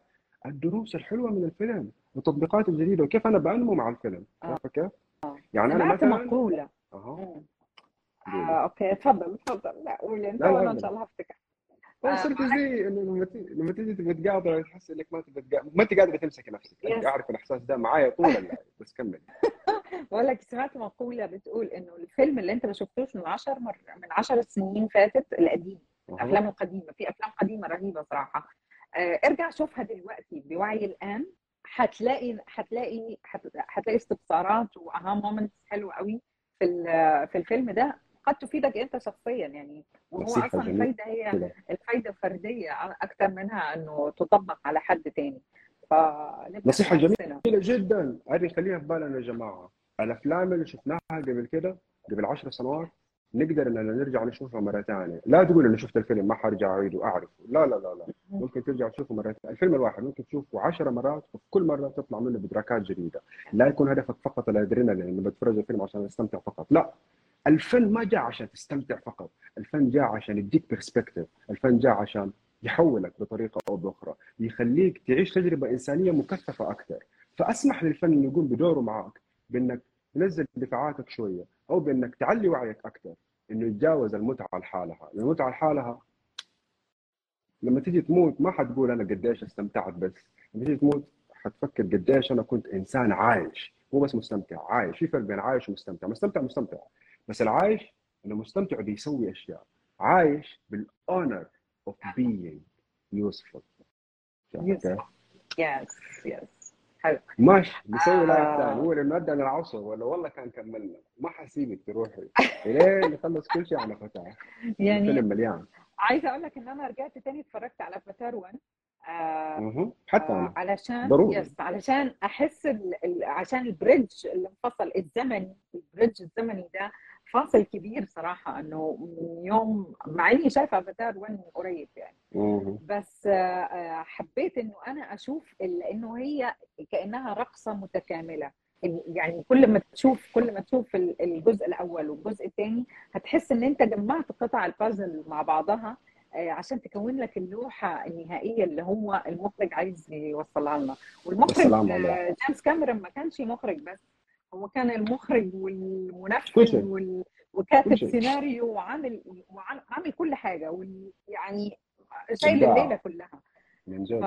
الدروس الحلوة من الفيلم والتطبيقات الجديده وكيف أنا بنمو مع الفيلم آه. شايفة كيف؟ آه. يعني أنا مثلا مقولة أها. قولي. آه، أوكي اتفضل اتفضل لا قول أنت وأنا. إن شاء الله هفتكر آه، صرت زي إنه لما تيجي تبغى تقاطع تحس إنك ما تبغى تقاطع ما انت قادره تمسك نفسك. Yes. أعرف الإحساس ده معايا طول الليل بس كمل. بقول لك سمعت مقولة بتقول إنه الفيلم اللي أنت ما شفتوش من 10 مر... من 10 سنين فاتت القديم. الافلام القديمة في أفلام قديمة رهيبة صراحة. آه، ارجع شوفها دلوقتي بوعي الآن. هتلاقي هتلاقي هت- هتلاقي استبصارات وأها مومنتس حلوة قوي في في الفيلم ده. قد تفيدك أنت شخصيا يعني. وهو أصلا. الفايدة هي. الفايدة فرديه أكتر منها إنه تطبق على حد نصيحة بنفسنا. جميلة جدا. هذه نخليها في بالنا يا جماعة. الأفلام اللي شفناها قبل كده قبل عشر سنوات نقدر إننا نرجع نشوفها مرة ثانية. لا تقول إني شفت الفيلم ما حرجع أعيده أعرفه. لا لا لا لا. ممكن ترجع تشوفه مرة ثانية. الفيلم الواحد ممكن تشوفه عشر مرات وفي كل مرة تطلع منه بدراكات جديدة. لا يكون هدفك فقط الأدرينالين إنه بتفرج الفيلم عشان أستمتع فقط. لا. الفن ما جاء عشان تستمتع فقط. الفن جاء عشان يديك برسبكتيف الفن جاء عشان يحولك بطريقة أو بأخرى. يخليك تعيش تجربة إنسانية مكثفة أكثر. فأسمح للفن إنه يقوم بدوره معك بإنك تنزل دفاعاتك شوية أو بإنك تعلي وعيك أكثر إنه يتجاوز المتعة لحالها. المتعة لحالها لما تيجي تموت ما حتقول أنا قديش استمتعت بس. لما تيجي تموت حتفكر قديش أنا كنت إنسان عايش. مو بس مستمتع عايش. في فرق بين عايش ومستمتع. مستمتع مستمتع. بس العايش انه مستمتع بيسوي أشياء. عايش بال honor of useful Useful. يس يس حلو. ماشي. نسوي لايف آه. ثاني هو لما ادى العصر ولا والله كان كملنا؟ ما حسيبك تروحي لين نخلص كل شيء على فتاة. يعني الفيلم مليان. عايزة أقول لك إن أنا رجعت تاني اتفرجت على فتار 1 آه. حتى آه أنا علشان ضروري. يس علشان أحس ال... ال... عشان البريدج اللي انفصل الزمني البريدج الزمني ده فاصل كبير صراحة إنه من يوم مع إني شايفة أفاتار 1 من قريب يعني. بس آه، آه، حبيت إنه أنا أشوف إنه هي كأنها رقصة متكاملة. يعني كل ما تشوف كل ما تشوف ال- الجزء الأول والجزء الثاني هتحس إن أنت جمعت قطع البازل مع بعضها آه، عشان تكون لك اللوحة النهائية اللي هو المخرج عايز يوصلها لنا. والمخرج جيمس كاميرون ما كانش مخرج بس. هو كان المخرج والمنفذ. وال... وكاتب. سيناريو وعامل وعامل عامل كل حاجة وال... يعني شايل. الليلة كلها. من ف... جد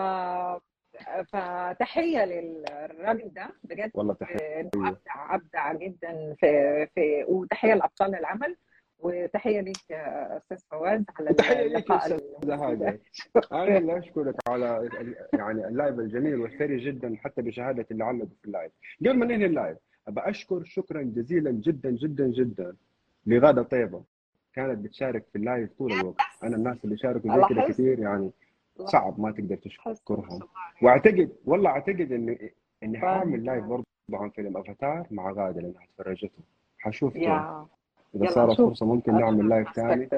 فتحية للراجل ده بجد. والله تحية. إنه أبدع أبدع جدا في في وتحية لأبطال العمل وتحية ليك يا أستاذ فواز على أستاذ هاجر أنا اللي أشكرك على يعني ال live الجميل والثري جدا حتى بشهاده اللي علقوا في ال live قبل ما ننهي ال live ابى أشكر شكرا جزيلا جدا جدا جدا لغادة طيبة كانت بتشارك في ال live طول الوقت. أنا الناس اللي شاركوا زي لاحظت. كثير يعني صعب ما تقدر. تشكرهم. وأعتقد والله أعتقد إني إني. حأعمل live برضه عن فيلم أفاتار مع غادة لأنها تفرجته. حشوف كيف. إذا صارت. فرصة ممكن نعمل live ثاني.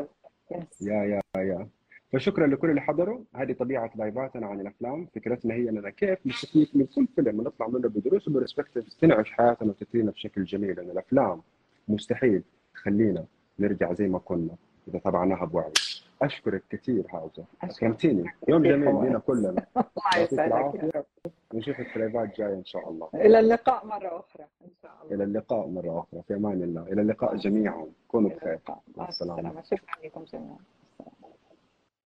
يا يا يا. فشكرا لكل اللي حضروا. هذه طبيعة live اتنا عن الأفلام. فكرتنا هي أننا كيف نستفيد من كل فيلم ونطلع منه بدروس و perspective تنعش حياتنا وتثرينا بشكل جميل. لأن الأفلام مستحيل تخلينا نرجع زي ما كنا إذا تابعناها بوعي. أشكرك كثير أشكرك. أكرمتيني. يوم جميل. لنا كلنا. الله يسعدك. ونشوفك في لايفات جاية إن شاء الله. إلى اللقاء مرة أخرى. إن شاء الله. إلى اللقاء مرة أخرى. في أمان الله. إلى اللقاء جميعا. كونوا بخير. مع. السلامة. شكرا لكم جميعا.